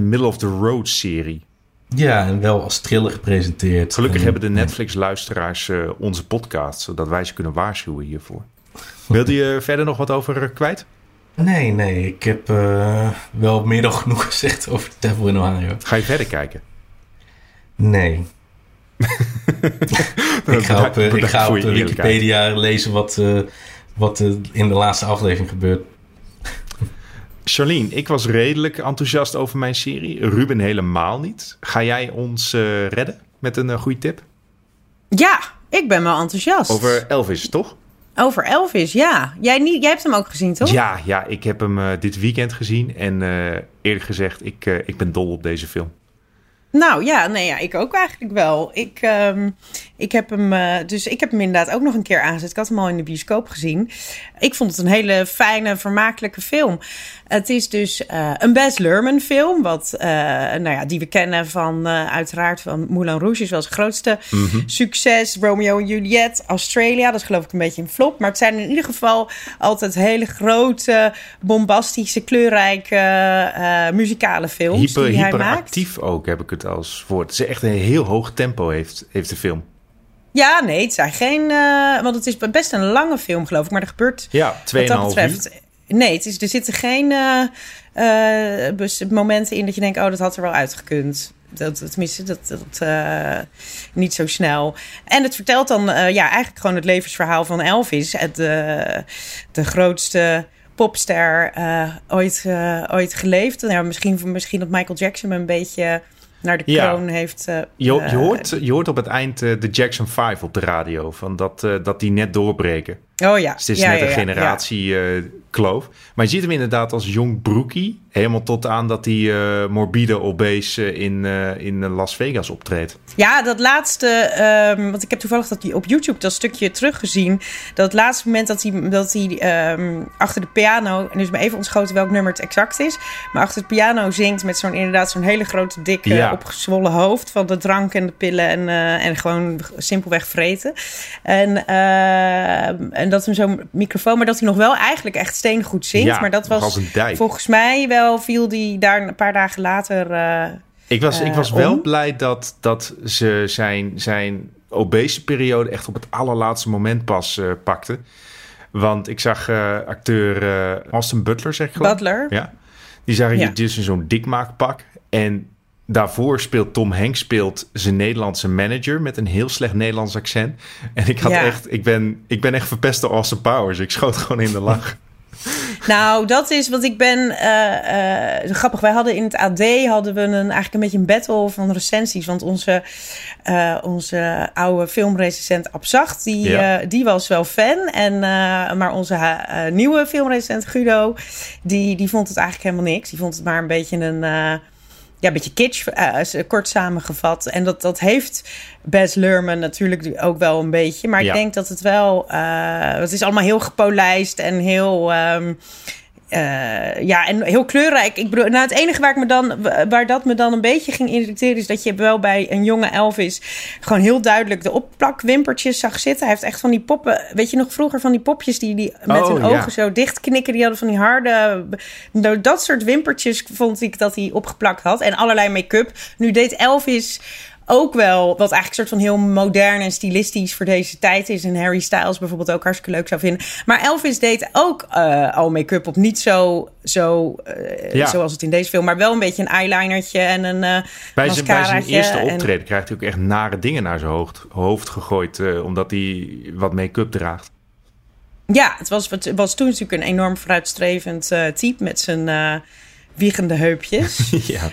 middle-of-the-road serie. Ja, en wel als thriller gepresenteerd. Gelukkig En- hebben de Netflix-luisteraars eh, onze podcast, zodat wij ze kunnen waarschuwen hiervoor. Wilde je verder nog wat over eh, kwijt? Nee, nee. Ik heb eh, wel meer dan genoeg gezegd over Devil in Ohio. Ga je verder kijken? Nee. ik ga op, ik ga op. Wikipedia lezen wat, eh, wat in de laatste aflevering gebeurt. Charlene, ik was redelijk enthousiast over mijn serie. Ruben helemaal niet. Ga jij ons eh, redden met een eh, goede tip? Ja, ik ben wel enthousiast. Over Elvis, toch? Over Elvis, ja. Jij, niet, jij hebt hem ook gezien, toch? Ja, ja, ik heb hem eh, dit weekend gezien. En eh, eerlijk gezegd, ik, ik ben dol op deze film. Nou ja, nee, ja, ik ook eigenlijk wel. Ik, ehm, ik heb hem, eh, dus ik heb hem inderdaad ook nog een keer aangezet. Ik had hem al in de bioscoop gezien. Ik vond het een hele fijne, vermakelijke film. Het is dus eh, een Baz Luhrmann film, wat, eh, nou ja, die we kennen van uiteraard van Moulin Rouge is wel zijn grootste succes. Romeo en Juliet, Australia, dat is geloof ik een beetje een flop. Maar het zijn in ieder geval altijd hele grote, bombastische, kleurrijke muzikale films Hyper, die hij maakt. hyperactief ook, heb ik het als woord. Het is echt een heel hoog tempo heeft, heeft de film. Ja, nee, het zijn geen. eh, want het is best een lange film, geloof ik. Maar er gebeurt. Ja, Wat 2,5 dat uur. betreft. Nee, het is, er zitten geen eh, eh, momenten in dat je denkt: oh, dat had er wel uitgekund. Dat, tenminste, dat, dat niet zo snel. En het vertelt dan ja, eigenlijk gewoon het levensverhaal van Elvis. Het, de grootste popster ooit, ooit geleefd. Nou, misschien, misschien dat Michael Jackson een beetje naar de Ja. kroon heeft. eh, Je, je, eh, hoort, je hoort op het eind eh, de Jackson 5 op de radio. Van dat, dat die net doorbreken. Oh ja. Dus het is ja, net ja, een ja. generatie eh, kloof. Maar je ziet hem inderdaad als jong broekie. Helemaal tot aan dat hij eh, morbide obese eh, in, in Las Vegas optreedt. Ja, dat laatste, ehm, want ik heb toevallig dat die op YouTube dat stukje teruggezien. Dat laatste moment dat hij, dat hij ehm, achter de piano, en dus me even ontschoten welk nummer het exact is, maar achter de piano zingt met zo'n inderdaad zo'n hele grote, dikke, opgezwollen hoofd van de drank en de pillen en, en gewoon simpelweg vreten. En, ehm, en dat hem zo'n microfoon, maar dat hij nog wel eigenlijk echt steengoed zingt. Ja, maar dat was als een dijk. volgens mij wel, viel die daar een paar dagen later. eh, Ik was, ik eh, was wel om. blij dat, dat ze zijn, zijn obese periode echt op het allerlaatste moment pas eh, pakte. Want ik zag eh, acteur eh, Austin Butler, zeg ik geloof. Butler. Ja. Die zag je Ja. dus in zo'n dikmaakpak. En daarvoor speelt Tom Hanks speelt zijn Nederlandse manager met een heel slecht Nederlands accent. En ik had Ja. echt, ik ben, ik ben echt verpest door Austin Powers. Ik schoot gewoon in de lach. Nou, dat is wat ik ben. eh, eh, grappig. Wij hadden in het AD hadden we een, eigenlijk een beetje een battle van recensies. Want onze, eh, onze oude filmrecensent Abzacht, die, Ja. die was wel fan. En, maar onze nieuwe filmrecensent Guido, die, die vond het eigenlijk helemaal niks. Die vond het maar een beetje een. Ja, een beetje kitsch, eh, eh, kort samengevat. En dat, dat heeft Baz Luhrmann natuurlijk ook wel een beetje. Maar Ja. ik denk dat het wel... eh, het is allemaal heel gepolijst en heel... ehm, eh, ja, en heel kleurrijk. Ik bedoel, nou, het enige waar, ik me dan, waar dat me dan een beetje ging irriteren... is dat je wel bij een jonge Elvis... gewoon heel duidelijk de opplakwimpertjes zag zitten. Hij heeft echt van die poppen... Weet je nog vroeger van die popjes die, die met Oh, hun ja. ogen zo dichtknikken? Die hadden van die harde... Nou, dat soort wimpertjes vond ik dat hij opgeplakt had. En allerlei make-up. Nu deed Elvis ook wel, wat eigenlijk een soort van heel modern en stilistisch voor deze tijd is. En Harry Styles bijvoorbeeld ook hartstikke leuk zou vinden. Maar Elvis deed ook eh, al make-up op. Niet zo, zo eh, Ja. zoals het in deze film, maar wel een beetje een eyelinertje en een eh Bij zijn, bij zijn eerste en- optreden krijgt hij ook echt nare dingen naar zijn hoofd, hoofd gegooid. omdat hij wat make-up draagt. Ja, het was, het was toen natuurlijk een enorm vooruitstrevend type met zijn wiegende heupjes. ja.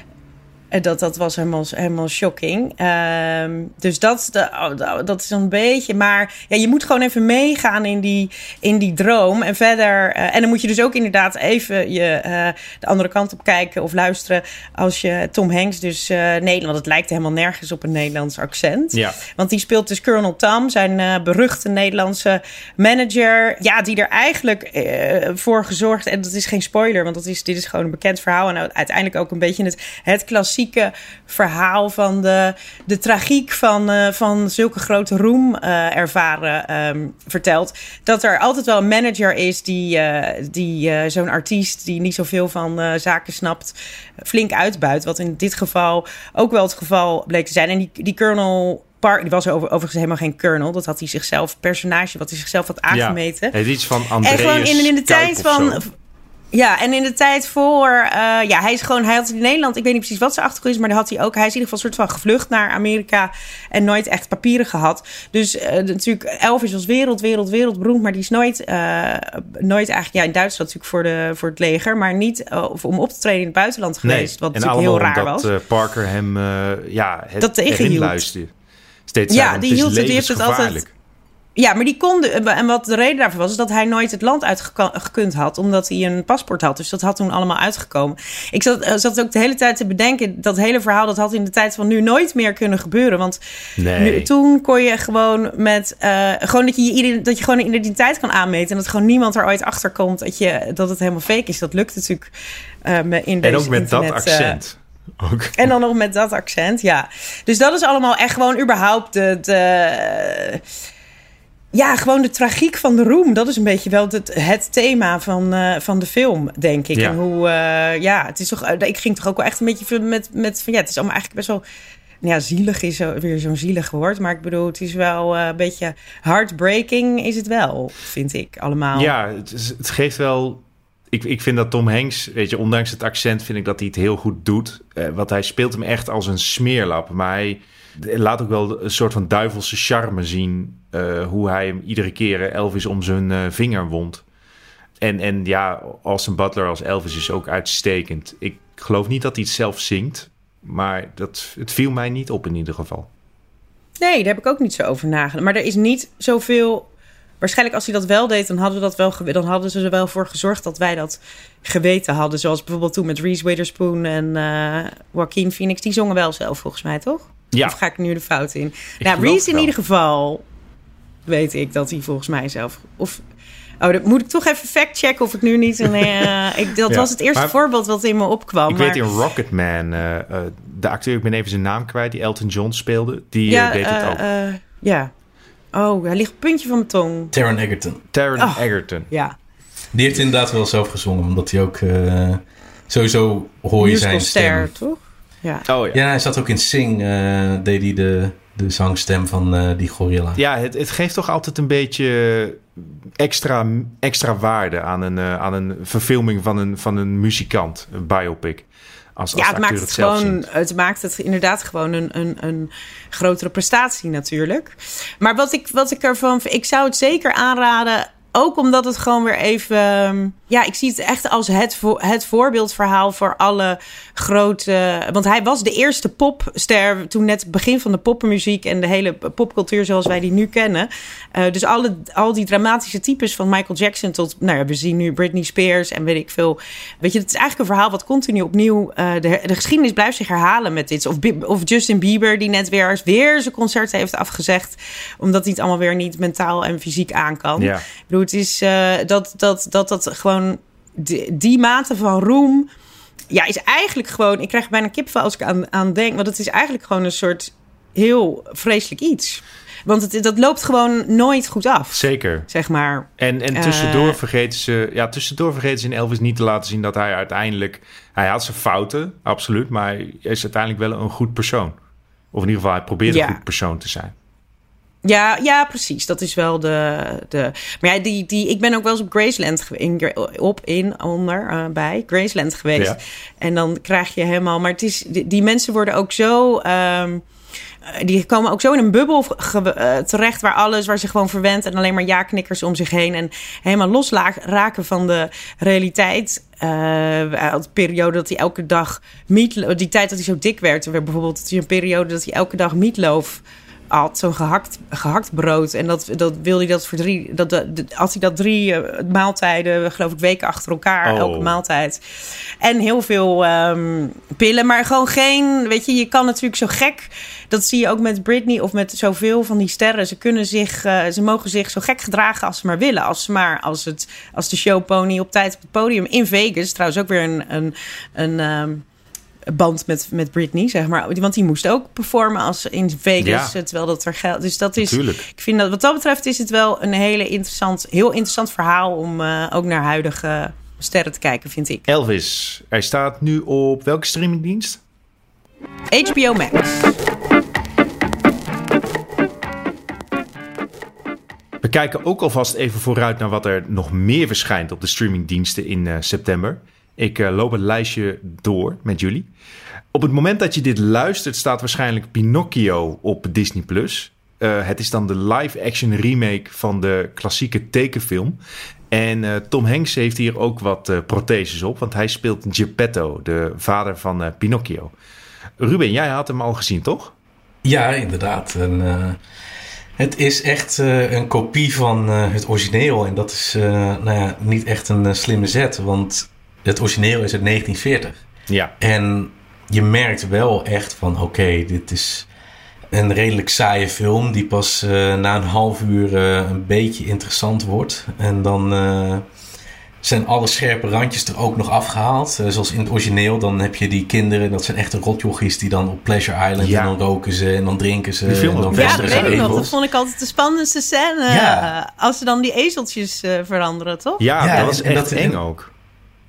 Dat, dat was helemaal, helemaal shocking. Ehm, dus dat, de- oh, dat is een beetje. Maar ja, je moet gewoon even meegaan in die, in die droom. En verder. eh, en dan moet je dus ook inderdaad even je, eh, de andere kant op kijken of luisteren. Als je Tom Hanks, dus eh Nederland. Want het lijkt helemaal nergens op een Nederlands accent. Ja. Want die speelt dus Colonel Tam, zijn beruchte Nederlandse manager. Ja, die er eigenlijk voor gezorgd. En dat is geen spoiler, want dat is, dit is gewoon een bekend verhaal. En uiteindelijk ook een beetje het, het klassieke verhaal van de, de tragiek van, eh, van zulke grote roem eh, ervaren ehm, vertelt. Dat er altijd wel een manager is die, eh, die zo'n artiest die niet zoveel van zaken snapt, flink uitbuit. Wat in dit geval ook wel het geval bleek te zijn. En die, die Colonel. Park, die was over, overigens helemaal geen colonel. Dat had hij zichzelf, personage, wat hij zichzelf had aangemeten. Ja, het iets van Andreas En gewoon in, in de tijd van. Ja, en in de tijd voor. eh, ja, hij is gewoon. Hij had in Nederland. Ik weet niet precies wat zijn achtergrond is. Maar daar had hij ook. Hij is in ieder geval een soort van gevlucht naar Amerika. En nooit echt papieren gehad. Dus eh, natuurlijk. Elvis was wereld, wereld, wereldberoemd. Maar die is nooit. eh, nooit eigenlijk. Ja, in Duitsland natuurlijk voor, de, voor het leger. Maar niet of om op te treden in het buitenland geweest. wat natuurlijk heel raar omdat was. eh, Parker hem ja, het, Dat tegenhield. Steeds Ja, die hield het- die heeft het altijd-. Ja, maar die kon. de- En wat de reden daarvoor was, is dat hij nooit het land uitgekund had, omdat hij een paspoort had. Dus dat had toen allemaal uitgekomen. Ik zat, eh, zat ook de hele tijd te bedenken, dat hele verhaal, dat had in de tijd van nu nooit meer kunnen gebeuren. Want Nee. nu, toen kon je gewoon met. eh, gewoon dat je, dat je gewoon een identiteit kan aanmeten. En dat gewoon niemand er ooit achter komt dat, je, dat het helemaal fake is. Dat lukt natuurlijk eh, in deze En ook met dat internet, accent. ook. en dan nog met dat accent, ja. Dus dat is allemaal echt gewoon überhaupt de... de ja, gewoon de tragiek van de roem. Dat is een beetje wel het, het thema van, eh, van de film, denk ik. Ja. En hoe, eh, ja, het is toch... eh, ik ging toch ook wel echt een beetje met... met van, ja, het is allemaal eigenlijk best wel... nou Ja, zielig is weer zo'n zielig woord. Maar ik bedoel, het is wel een beetje heartbreaking is het wel, vind ik allemaal. Ja, het, is- het geeft wel. Ik, ik vind dat Tom Hanks, weet je, ondanks het accent, vind ik dat hij het heel goed doet. Eh, want hij speelt hem echt als een smeerlap. Maar hij laat ook wel een soort van duivelse charme zien. eh, hoe hij hem iedere keer eh, Elvis om zijn eh, vinger wond. En, en ja, Austin Butler als Elvis is ook uitstekend. Ik geloof niet dat hij het zelf zingt. Maar dat, het viel mij niet op in ieder geval. Nee, daar heb ik ook niet zo over nagedacht. Maar er is niet zoveel. Waarschijnlijk als hij dat wel deed, dan hadden, we dat wel, dan hadden ze er wel voor gezorgd dat wij dat geweten hadden. Zoals bijvoorbeeld toen met Reese Witherspoon en eh Joaquin Phoenix. Die zongen wel zelf volgens mij, toch? Ja. Of ga ik nu de fout in? Ik nou, Reese in ieder geval weet ik dat hij volgens mij zelf... Of, oh, dat moet ik toch even factchecken of ik nu niet... Een, eh, ik, dat Ja, was het eerste maar- voorbeeld wat in me opkwam. Ik maar, weet in Rocketman, eh, eh, de acteur, ik ben even zijn naam kwijt, die Elton John speelde, die ja, deed het ook. eh, ja. Oh, hij ligt op het puntje van mijn tong. Taron Egerton. Taron oh. Egerton. Ja. Die heeft inderdaad wel zelf gezongen, omdat hij ook... eh, sowieso hoor je zijn stem. toch? Ja. Oh ja. Ja, hij zat ook in Sing, eh, deed hij de, de zangstem van eh, die gorilla. Ja, het, het geeft toch altijd een beetje extra, extra waarde aan een, eh, aan een verfilming van een, van een muzikant, een biopic. Als, als Ja, het maakt het zelf gewoon. Het maakt het inderdaad gewoon een, een, een grotere prestatie natuurlijk. Maar wat ik, wat ik ervan. Ik zou het zeker aanraden. Ook omdat het gewoon weer even. Ja, ik zie het echt als het, het voorbeeldverhaal voor alle grote. Want hij was de eerste popster. toen net het begin van de poppenmuziek. en de hele popcultuur zoals wij die nu kennen. Eh, dus alle, al die dramatische types van Michael Jackson tot. Nou ja, we zien nu Britney Spears en weet ik veel. Weet je, het is eigenlijk een verhaal wat continu opnieuw. eh, de, de geschiedenis blijft zich herhalen met dit. Of, of Justin Bieber, die net weer, weer zijn concert heeft afgezegd. omdat hij het allemaal weer niet mentaal en fysiek aan kan. Ja. Ik bedoel, het is eh, dat, dat, dat dat gewoon die, die mate van roem. Ja, is eigenlijk gewoon. Ik krijg bijna kipvel als ik aan, aan denk. Want het is eigenlijk gewoon een soort heel vreselijk iets. Want het, dat loopt gewoon nooit goed af. Zeker. Zeg maar. En, en tussendoor, Eh. vergeten ze, ja, tussendoor vergeten ze in Elvis niet te laten zien dat hij uiteindelijk... Hij had zijn fouten, absoluut. Maar hij is uiteindelijk wel een goed persoon. Of in ieder geval, hij probeert Ja. een goed persoon te zijn. Ja, ja, precies. Dat is wel de. de maar ja, die, die, ik ben ook wel eens op Graceland in, op, in, onder, eh, bij Graceland geweest. Ja. En dan krijg je helemaal. Maar het is, die, die mensen worden ook zo. ehm, eh, die komen ook zo in een bubbel eh, terecht waar alles, waar ze gewoon verwend en alleen maar ja-knikkers om zich heen en helemaal loslaken van de realiteit. Eh, de periode dat hij elke dag meatloaf, die tijd dat hij zo dik werd, er werd bijvoorbeeld een periode dat hij elke dag meatloaf had, zo'n gehakt, gehakt brood. En dat, dat wilde hij dat voor drie, dat, dat, als hij dat drie eh, maaltijden, geloof ik, weken achter elkaar, Oh. elke maaltijd. En heel veel ehm, pillen, maar gewoon geen, weet je, je kan natuurlijk zo gek, dat zie je ook met Britney of met zoveel van die sterren. Ze kunnen zich, eh, ze mogen zich zo gek gedragen als ze maar willen. Als ze maar, als, het, als de showpony op tijd op het podium in Vegas, trouwens ook weer een, een, een ehm, band met, met Britney, zeg maar. Want die moest ook performen als in Vegas, Ja. terwijl dat er geld. Dus dat is. Natuurlijk. Ik vind dat wat dat betreft is het wel een hele interessant, heel interessant verhaal om eh, ook naar huidige sterren te kijken, vind ik. Elvis, hij staat nu op welke streamingdienst? HBO Max. We kijken ook alvast even vooruit naar wat er nog meer verschijnt op de streamingdiensten in eh, september. Ik eh, loop het lijstje door met jullie. Op het moment dat je dit luistert, staat waarschijnlijk Pinocchio op Disney Plus. het is dan de live-action remake van de klassieke tekenfilm. En eh, Tom Hanks heeft hier ook wat eh, protheses op, want hij speelt Geppetto, de vader van eh, Pinocchio. Ruben, jij had hem al gezien, toch? Ja, inderdaad. En, eh, het is echt eh, een kopie van eh, het origineel. En dat is eh, nou ja, niet echt een eh, slimme zet. Want het origineel is uit 1940. Ja. En je merkt wel echt van... Oké, dit is een redelijk saaie film... die pas eh, na een half uur eh, een beetje interessant wordt. En dan... eh, zijn alle scherpe randjes er ook nog afgehaald. Eh, zoals in het origineel, dan heb je die kinderen, dat zijn echte rotjochies die dan op Pleasure Island Ja. en dan roken ze en dan drinken ze. Die film en dan Ja, dat weet ik nog. Dat vond ik altijd de spannendste scène. Ja. eh, Als ze dan die ezeltjes eh, veranderen, toch? Ja, Ja, dat was echt dat- eng ook.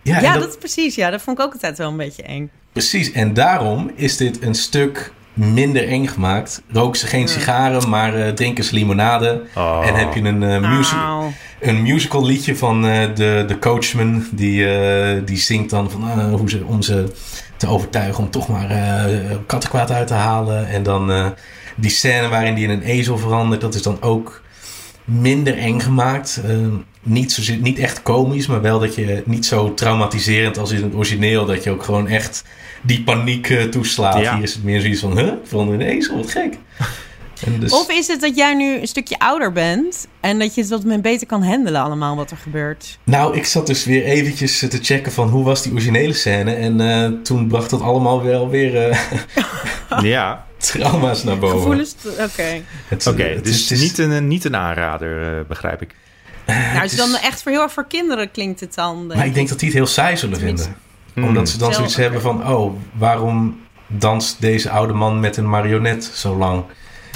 Ja, Ja, dat- dat is precies. Ja, dat vond ik ook altijd wel een beetje eng. precies. En daarom is dit een stuk minder eng gemaakt. Roken ze geen sigaren, maar eh, drinken ze limonade. Oh. En heb je een, eh, music, Auw. een musical liedje van eh, de, de coachman. Die, eh, die zingt dan van, eh, hoe ze, om ze te overtuigen om toch maar eh kattenkwaad uit te halen. En dan eh, die scène waarin die in een ezel verandert. Dat is dan ook minder eng gemaakt. Eh, niet, zo, niet echt komisch, maar wel dat je niet zo traumatiserend als in het origineel. Dat je ook gewoon echt die paniek eh, toeslaat. Ja. Hier is het meer zoiets van, huh? Verander in een ezel, wat gek. En dus, Of is het dat jij nu een stukje ouder bent en dat je het wat meer beter kan handelen allemaal wat er gebeurt? Nou, ik zat dus weer eventjes eh, te checken van hoe was die originele scène. En eh, toen bracht dat allemaal wel weer eh, Ja, trauma's naar boven. Gevoelens? Oké. Het- oké. het dus is- het is- niet, een, niet een aanrader, eh, begrijp ik. Nou, het is dan is- echt voor heel erg voor kinderen klinkt het dan. denk Maar ik denk dat die het heel saai zullen vinden. Hmm. Omdat ze dan Zo, zoiets hebben van... Oh, waarom danst deze oude man met een marionet zo lang?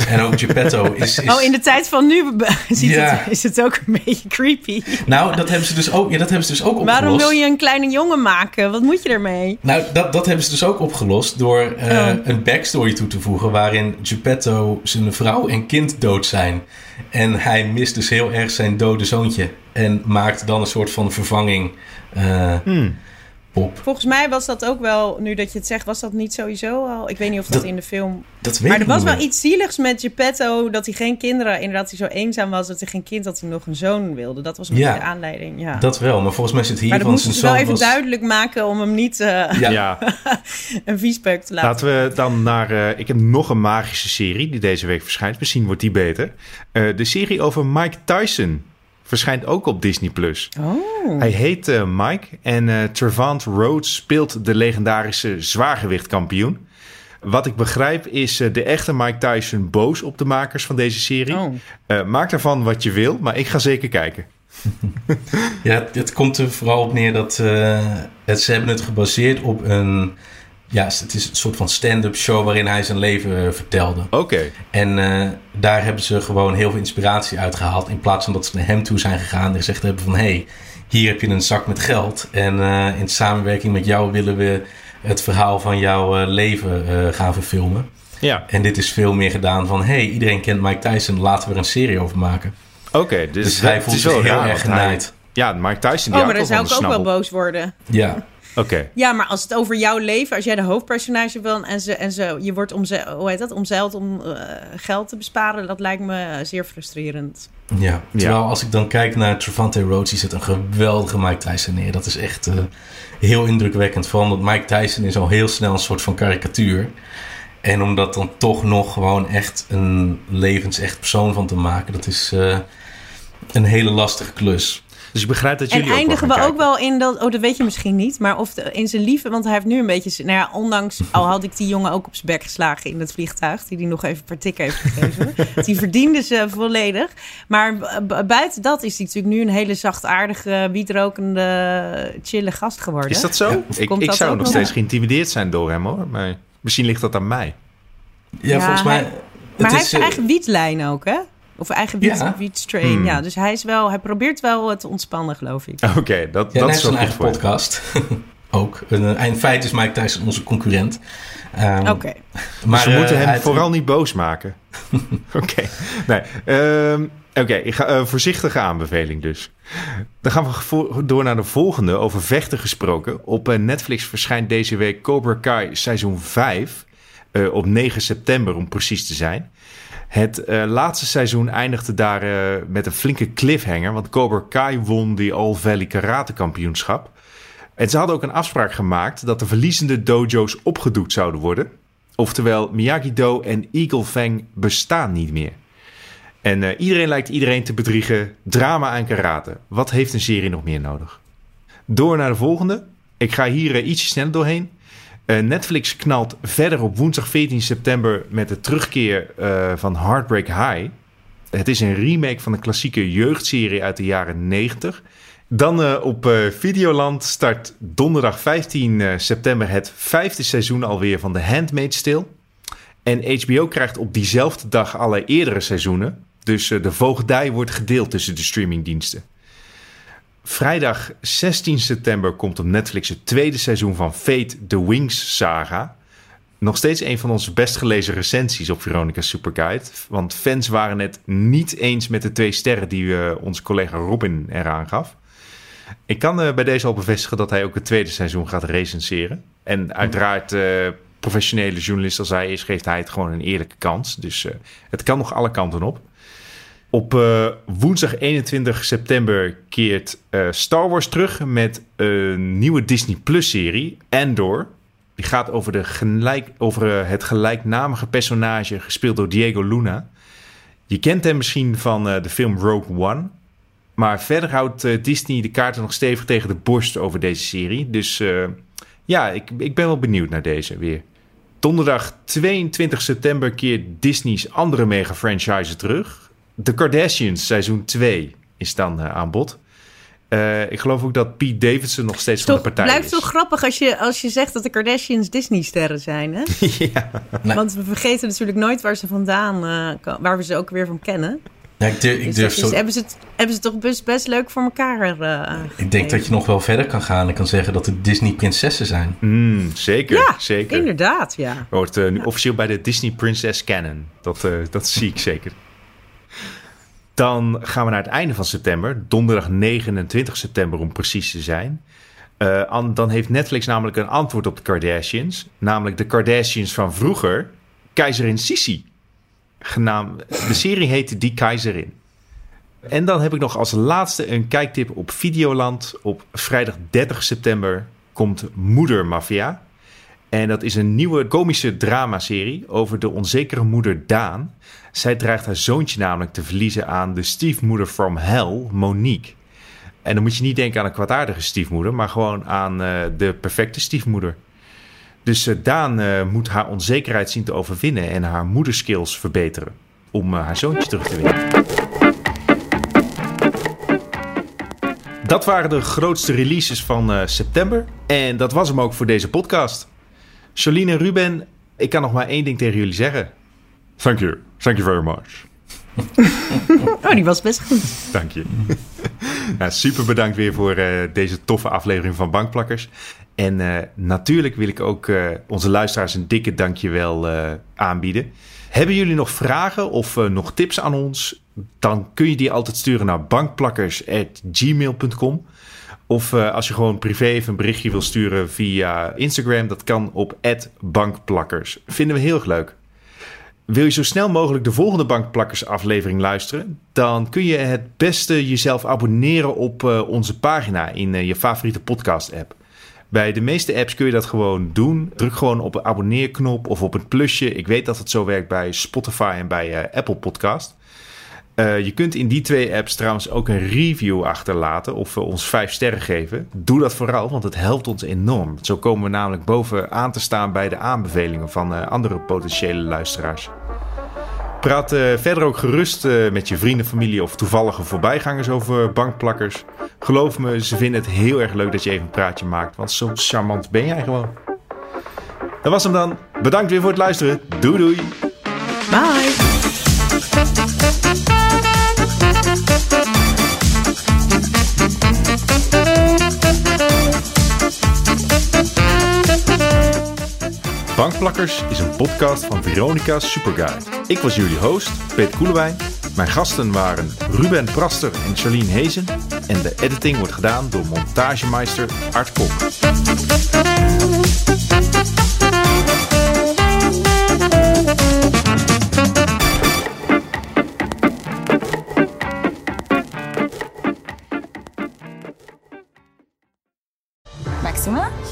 En ook Geppetto is... is Oh, in de tijd van nu ziet Ja. het, is het ook een beetje creepy. Nou, dat hebben ze dus ook, ja, dat hebben ze dus ook opgelost. Waarom wil je een kleine jongen maken? Wat moet je ermee? Nou, dat, dat hebben ze dus ook opgelost door eh, Oh. een backstory toe te voegen... waarin Geppetto zijn vrouw en kind dood zijn. En hij mist dus heel erg zijn dode zoontje. En maakt dan een soort van vervanging eh, Hmm. Op. Volgens mij was dat ook wel, nu dat je het zegt, was dat niet sowieso al. Ik weet niet of dat, Dat- in de film. Dat weet Maar ik er was niet wel iets zieligs met Geppetto. Dat hij geen kinderen, inderdaad, hij zo eenzaam was. Dat hij geen kind, dat hij nog een zoon wilde. Dat was een Ja. beetje de aanleiding. Ja. Dat wel, maar volgens mij zit hier maar dat van moesten zijn ze wel zoon even was... duidelijk maken om hem niet eh, Ja, Ja. een viespeuk te laten. Laten we dan naar... eh, ik heb nog een magische serie die deze week verschijnt. Misschien wordt die beter. Eh, de serie over Mike Tyson verschijnt ook op Disney+. Plus. Oh. Hij heet eh, Mike en eh Trevant Rhodes speelt de legendarische zwaargewichtkampioen. Wat ik begrijp is eh, de echte Mike Tyson boos op de makers van deze serie. Oh. Eh, maak ervan wat je wil, maar ik ga zeker kijken. Ja, het, het komt er vooral op neer dat eh, het, ze hebben het gebaseerd op een... Ja, het is een soort van stand-up show waarin hij zijn leven eh, vertelde. Oké. En eh, daar hebben ze gewoon heel veel inspiratie uit gehaald. In plaats van dat ze naar hem toe zijn gegaan en gezegd hebben van... hé, hey, hier heb je een zak met geld. En eh, in samenwerking met jou willen we het verhaal van jouw leven eh, gaan verfilmen. Ja, En dit is veel meer gedaan van... hé, hey, iedereen kent Mike Tyson, laten we er een serie over maken. oké. dus Dus hij voelt zich heel erg genaaid. Ja, Mike Tyson die Oh, maar dan zou ik ook wel boos worden. Ja, Oké. Ja, maar als het over jouw leven, als jij de hoofdpersonage wil en, ze, en ze, je wordt omze, hoe heet dat, omzeild om eh, geld te besparen, dat lijkt me zeer frustrerend. Ja, terwijl als ik dan kijk naar Trevante Rhodes, die zet een geweldige Mike Tyson neer. Dat is echt eh, heel indrukwekkend. Vooral omdat Mike Tyson is al heel snel een soort van karikatuur. En om dat dan toch nog gewoon echt een levensecht persoon van te maken, dat is eh, een hele lastige klus. Dus ik begrijp dat En jullie ook eindigen we ook wel in dat, oh dat weet je misschien niet, maar of de- in zijn lieve, want hij heeft nu een beetje, nou ja, ondanks, al had ik die jongen ook op zijn bek geslagen in het vliegtuig, die die nog even per tik heeft gegeven. die verdiende ze volledig. Maar bu- buiten dat is hij natuurlijk nu een hele zachtaardige, wietrokende, chille gast geworden. Is dat zo? Ik ik dat zou nog nog? steeds geïntimideerd zijn door hem hoor. Maar misschien ligt dat aan mij. Ja, Ja, volgens mij. hij- Maar hij is, heeft zijn eh, eigen wietlijn ook, hè? Of eigen wiet, Ja. wietstrain. Hmm. Ja, dus hij is wel, hij probeert wel het ontspannen, geloof ik. Oké, dat, Ja, dat is zijn goed eigen voor je. podcast. ook. En, eh, in feite is Mike Tyson onze concurrent. Ehm, Oké. Maar dus we eh, moeten hem vooral niet boos maken. Oké. Nee. ehm, Oké, ik ga eh, voorzichtige aanbeveling dus. Dan gaan we door naar de volgende, over vechten gesproken. Op eh, Netflix verschijnt deze week Cobra Kai seizoen 5. eh, op 9 september om precies te zijn. Het eh, laatste seizoen eindigde daar eh, met een flinke cliffhanger. Want Cobra Kai won die All Valley Karate Kampioenschap. En ze hadden ook een afspraak gemaakt dat de verliezende dojo's opgedoekt zouden worden. Oftewel, Miyagi-Do en Eagle Fang bestaan niet meer. En eh, iedereen lijkt iedereen te bedriegen. Drama en karate. Wat heeft een serie nog meer nodig? Door naar de volgende. Ik ga hier ietsje sneller doorheen. Eh, Netflix knalt verder op woensdag 14 september met de terugkeer eh, van Heartbreak High. Het is een remake van een klassieke jeugdserie uit de jaren 90. Dan eh, op Videoland start donderdag 15 eh, september het vijfde seizoen alweer van The Handmaid's Tale. En HBO krijgt op diezelfde dag alle eerdere seizoenen. Dus de voogdij wordt gedeeld tussen de streamingdiensten. Vrijdag 16 september komt op Netflix het tweede seizoen van Fate The Wings saga. Nog steeds een van onze best gelezen recensies op Veronica Superguide. Want fans waren het niet eens met de twee sterren die eh, onze collega Robin eraan gaf. Ik kan eh, bij deze al bevestigen dat hij ook het tweede seizoen gaat recenseren. En uiteraard, eh, professionele journalist als hij is, geeft hij het gewoon een eerlijke kans. Dus het kan nog alle kanten op. Op eh, woensdag 21 september keert eh, Star Wars terug met een nieuwe Disney Plus serie, Andor. Die gaat over, de gelijk, over eh, het gelijknamige personage gespeeld door Diego Luna. Je kent hem misschien van de film Rogue One. Maar verder houdt Disney de kaarten nog stevig tegen de borst over deze serie. Dus ja, ik, ik ben wel benieuwd naar deze weer. Donderdag 22 september keert Disney's andere mega franchise terug. The Kardashians seizoen 2 is dan eh, aan bod. Eh, ik geloof ook dat Pete Davidson nog steeds van de partij blijft is. toch grappig als je, als je zegt dat de Kardashians Disney-sterren zijn, hè? ja. Want we vergeten natuurlijk nooit waar ze vandaan, eh, ko- waar we ze ook weer van kennen. Ja, ik durf, ik Dus durf is- zo, hebben, ze het, hebben ze toch best, best leuk voor elkaar eh ik denk dat je nog wel verder kan gaan en kan zeggen dat het Disney-prinsessen zijn. Mm, zeker, Ja, zeker. Inderdaad, ja. Hoort eh, nu officieel bij de Disney Princess Canon. Dat, eh, dat zie ik zeker. Dan gaan we naar het einde van september. Donderdag 29 september om precies te zijn. Eh, an- dan heeft Netflix namelijk een antwoord op de Kardashians. Namelijk de Kardashians van vroeger. Keizerin Sisi. Genaamd, de serie heet Die Keizerin. En dan heb ik nog als laatste een kijktip op Videoland. Op vrijdag 30 september komt Moeder Mafia. En dat is een nieuwe komische dramaserie over de onzekere moeder Daan. Zij dreigt haar zoontje namelijk te verliezen aan de stiefmoeder from hell, Monique. En dan moet je niet denken aan een kwaadaardige stiefmoeder, maar gewoon aan eh, de perfecte stiefmoeder. Dus eh, Daan eh, moet haar onzekerheid zien te overwinnen en haar moederskills verbeteren om haar zoontje terug te winnen. Dat waren de grootste releases van september. En dat was hem ook voor deze podcast. Jolien en Ruben, ik kan nog maar één ding tegen jullie zeggen. Thank you. Thank you very much. Oh, die was best goed. Dank je. nou, super bedankt weer voor eh, deze toffe aflevering van Bankplakkers. En eh, natuurlijk wil ik ook eh, onze luisteraars een dikke dankjewel aanbieden. Hebben jullie nog vragen of nog tips aan ons? Dan kun je die altijd sturen naar bankplakkers.gmail.com. Of als je gewoon privé even een berichtje wil sturen via Instagram, dat kan op bankplakkers. Vinden we heel erg leuk. Wil je zo snel mogelijk de volgende Bankplakkers aflevering luisteren? Dan kun je het beste jezelf abonneren op uh, onze pagina in uh, je favoriete podcast app. Bij de meeste apps kun je dat gewoon doen. Druk gewoon op de abonneerknop of op het plusje. Ik weet dat het zo werkt bij Spotify en bij uh, Apple Podcast. Uh, je kunt in die twee apps trouwens ook een review achterlaten of uh, ons vijf sterren geven. Doe dat vooral, want het helpt ons enorm. Zo komen we namelijk bovenaan te staan bij de aanbevelingen van uh, andere potentiële luisteraars. Praat verder ook gerust met je vrienden, familie of toevallige voorbijgangers over bankplakkers. Geloof me, ze vinden het heel erg leuk dat je even een praatje maakt, want zo charmant ben jij gewoon. Dat was hem dan. Bedankt weer voor het luisteren. Doei doei. Bye. Bankplakkers is een podcast van Veronica Superguy. Ik was jullie host, Peter Koelewijn. Mijn gasten waren Ruben Praster en Charlene Hezen. En de editing wordt gedaan door montagemeister Art Kok.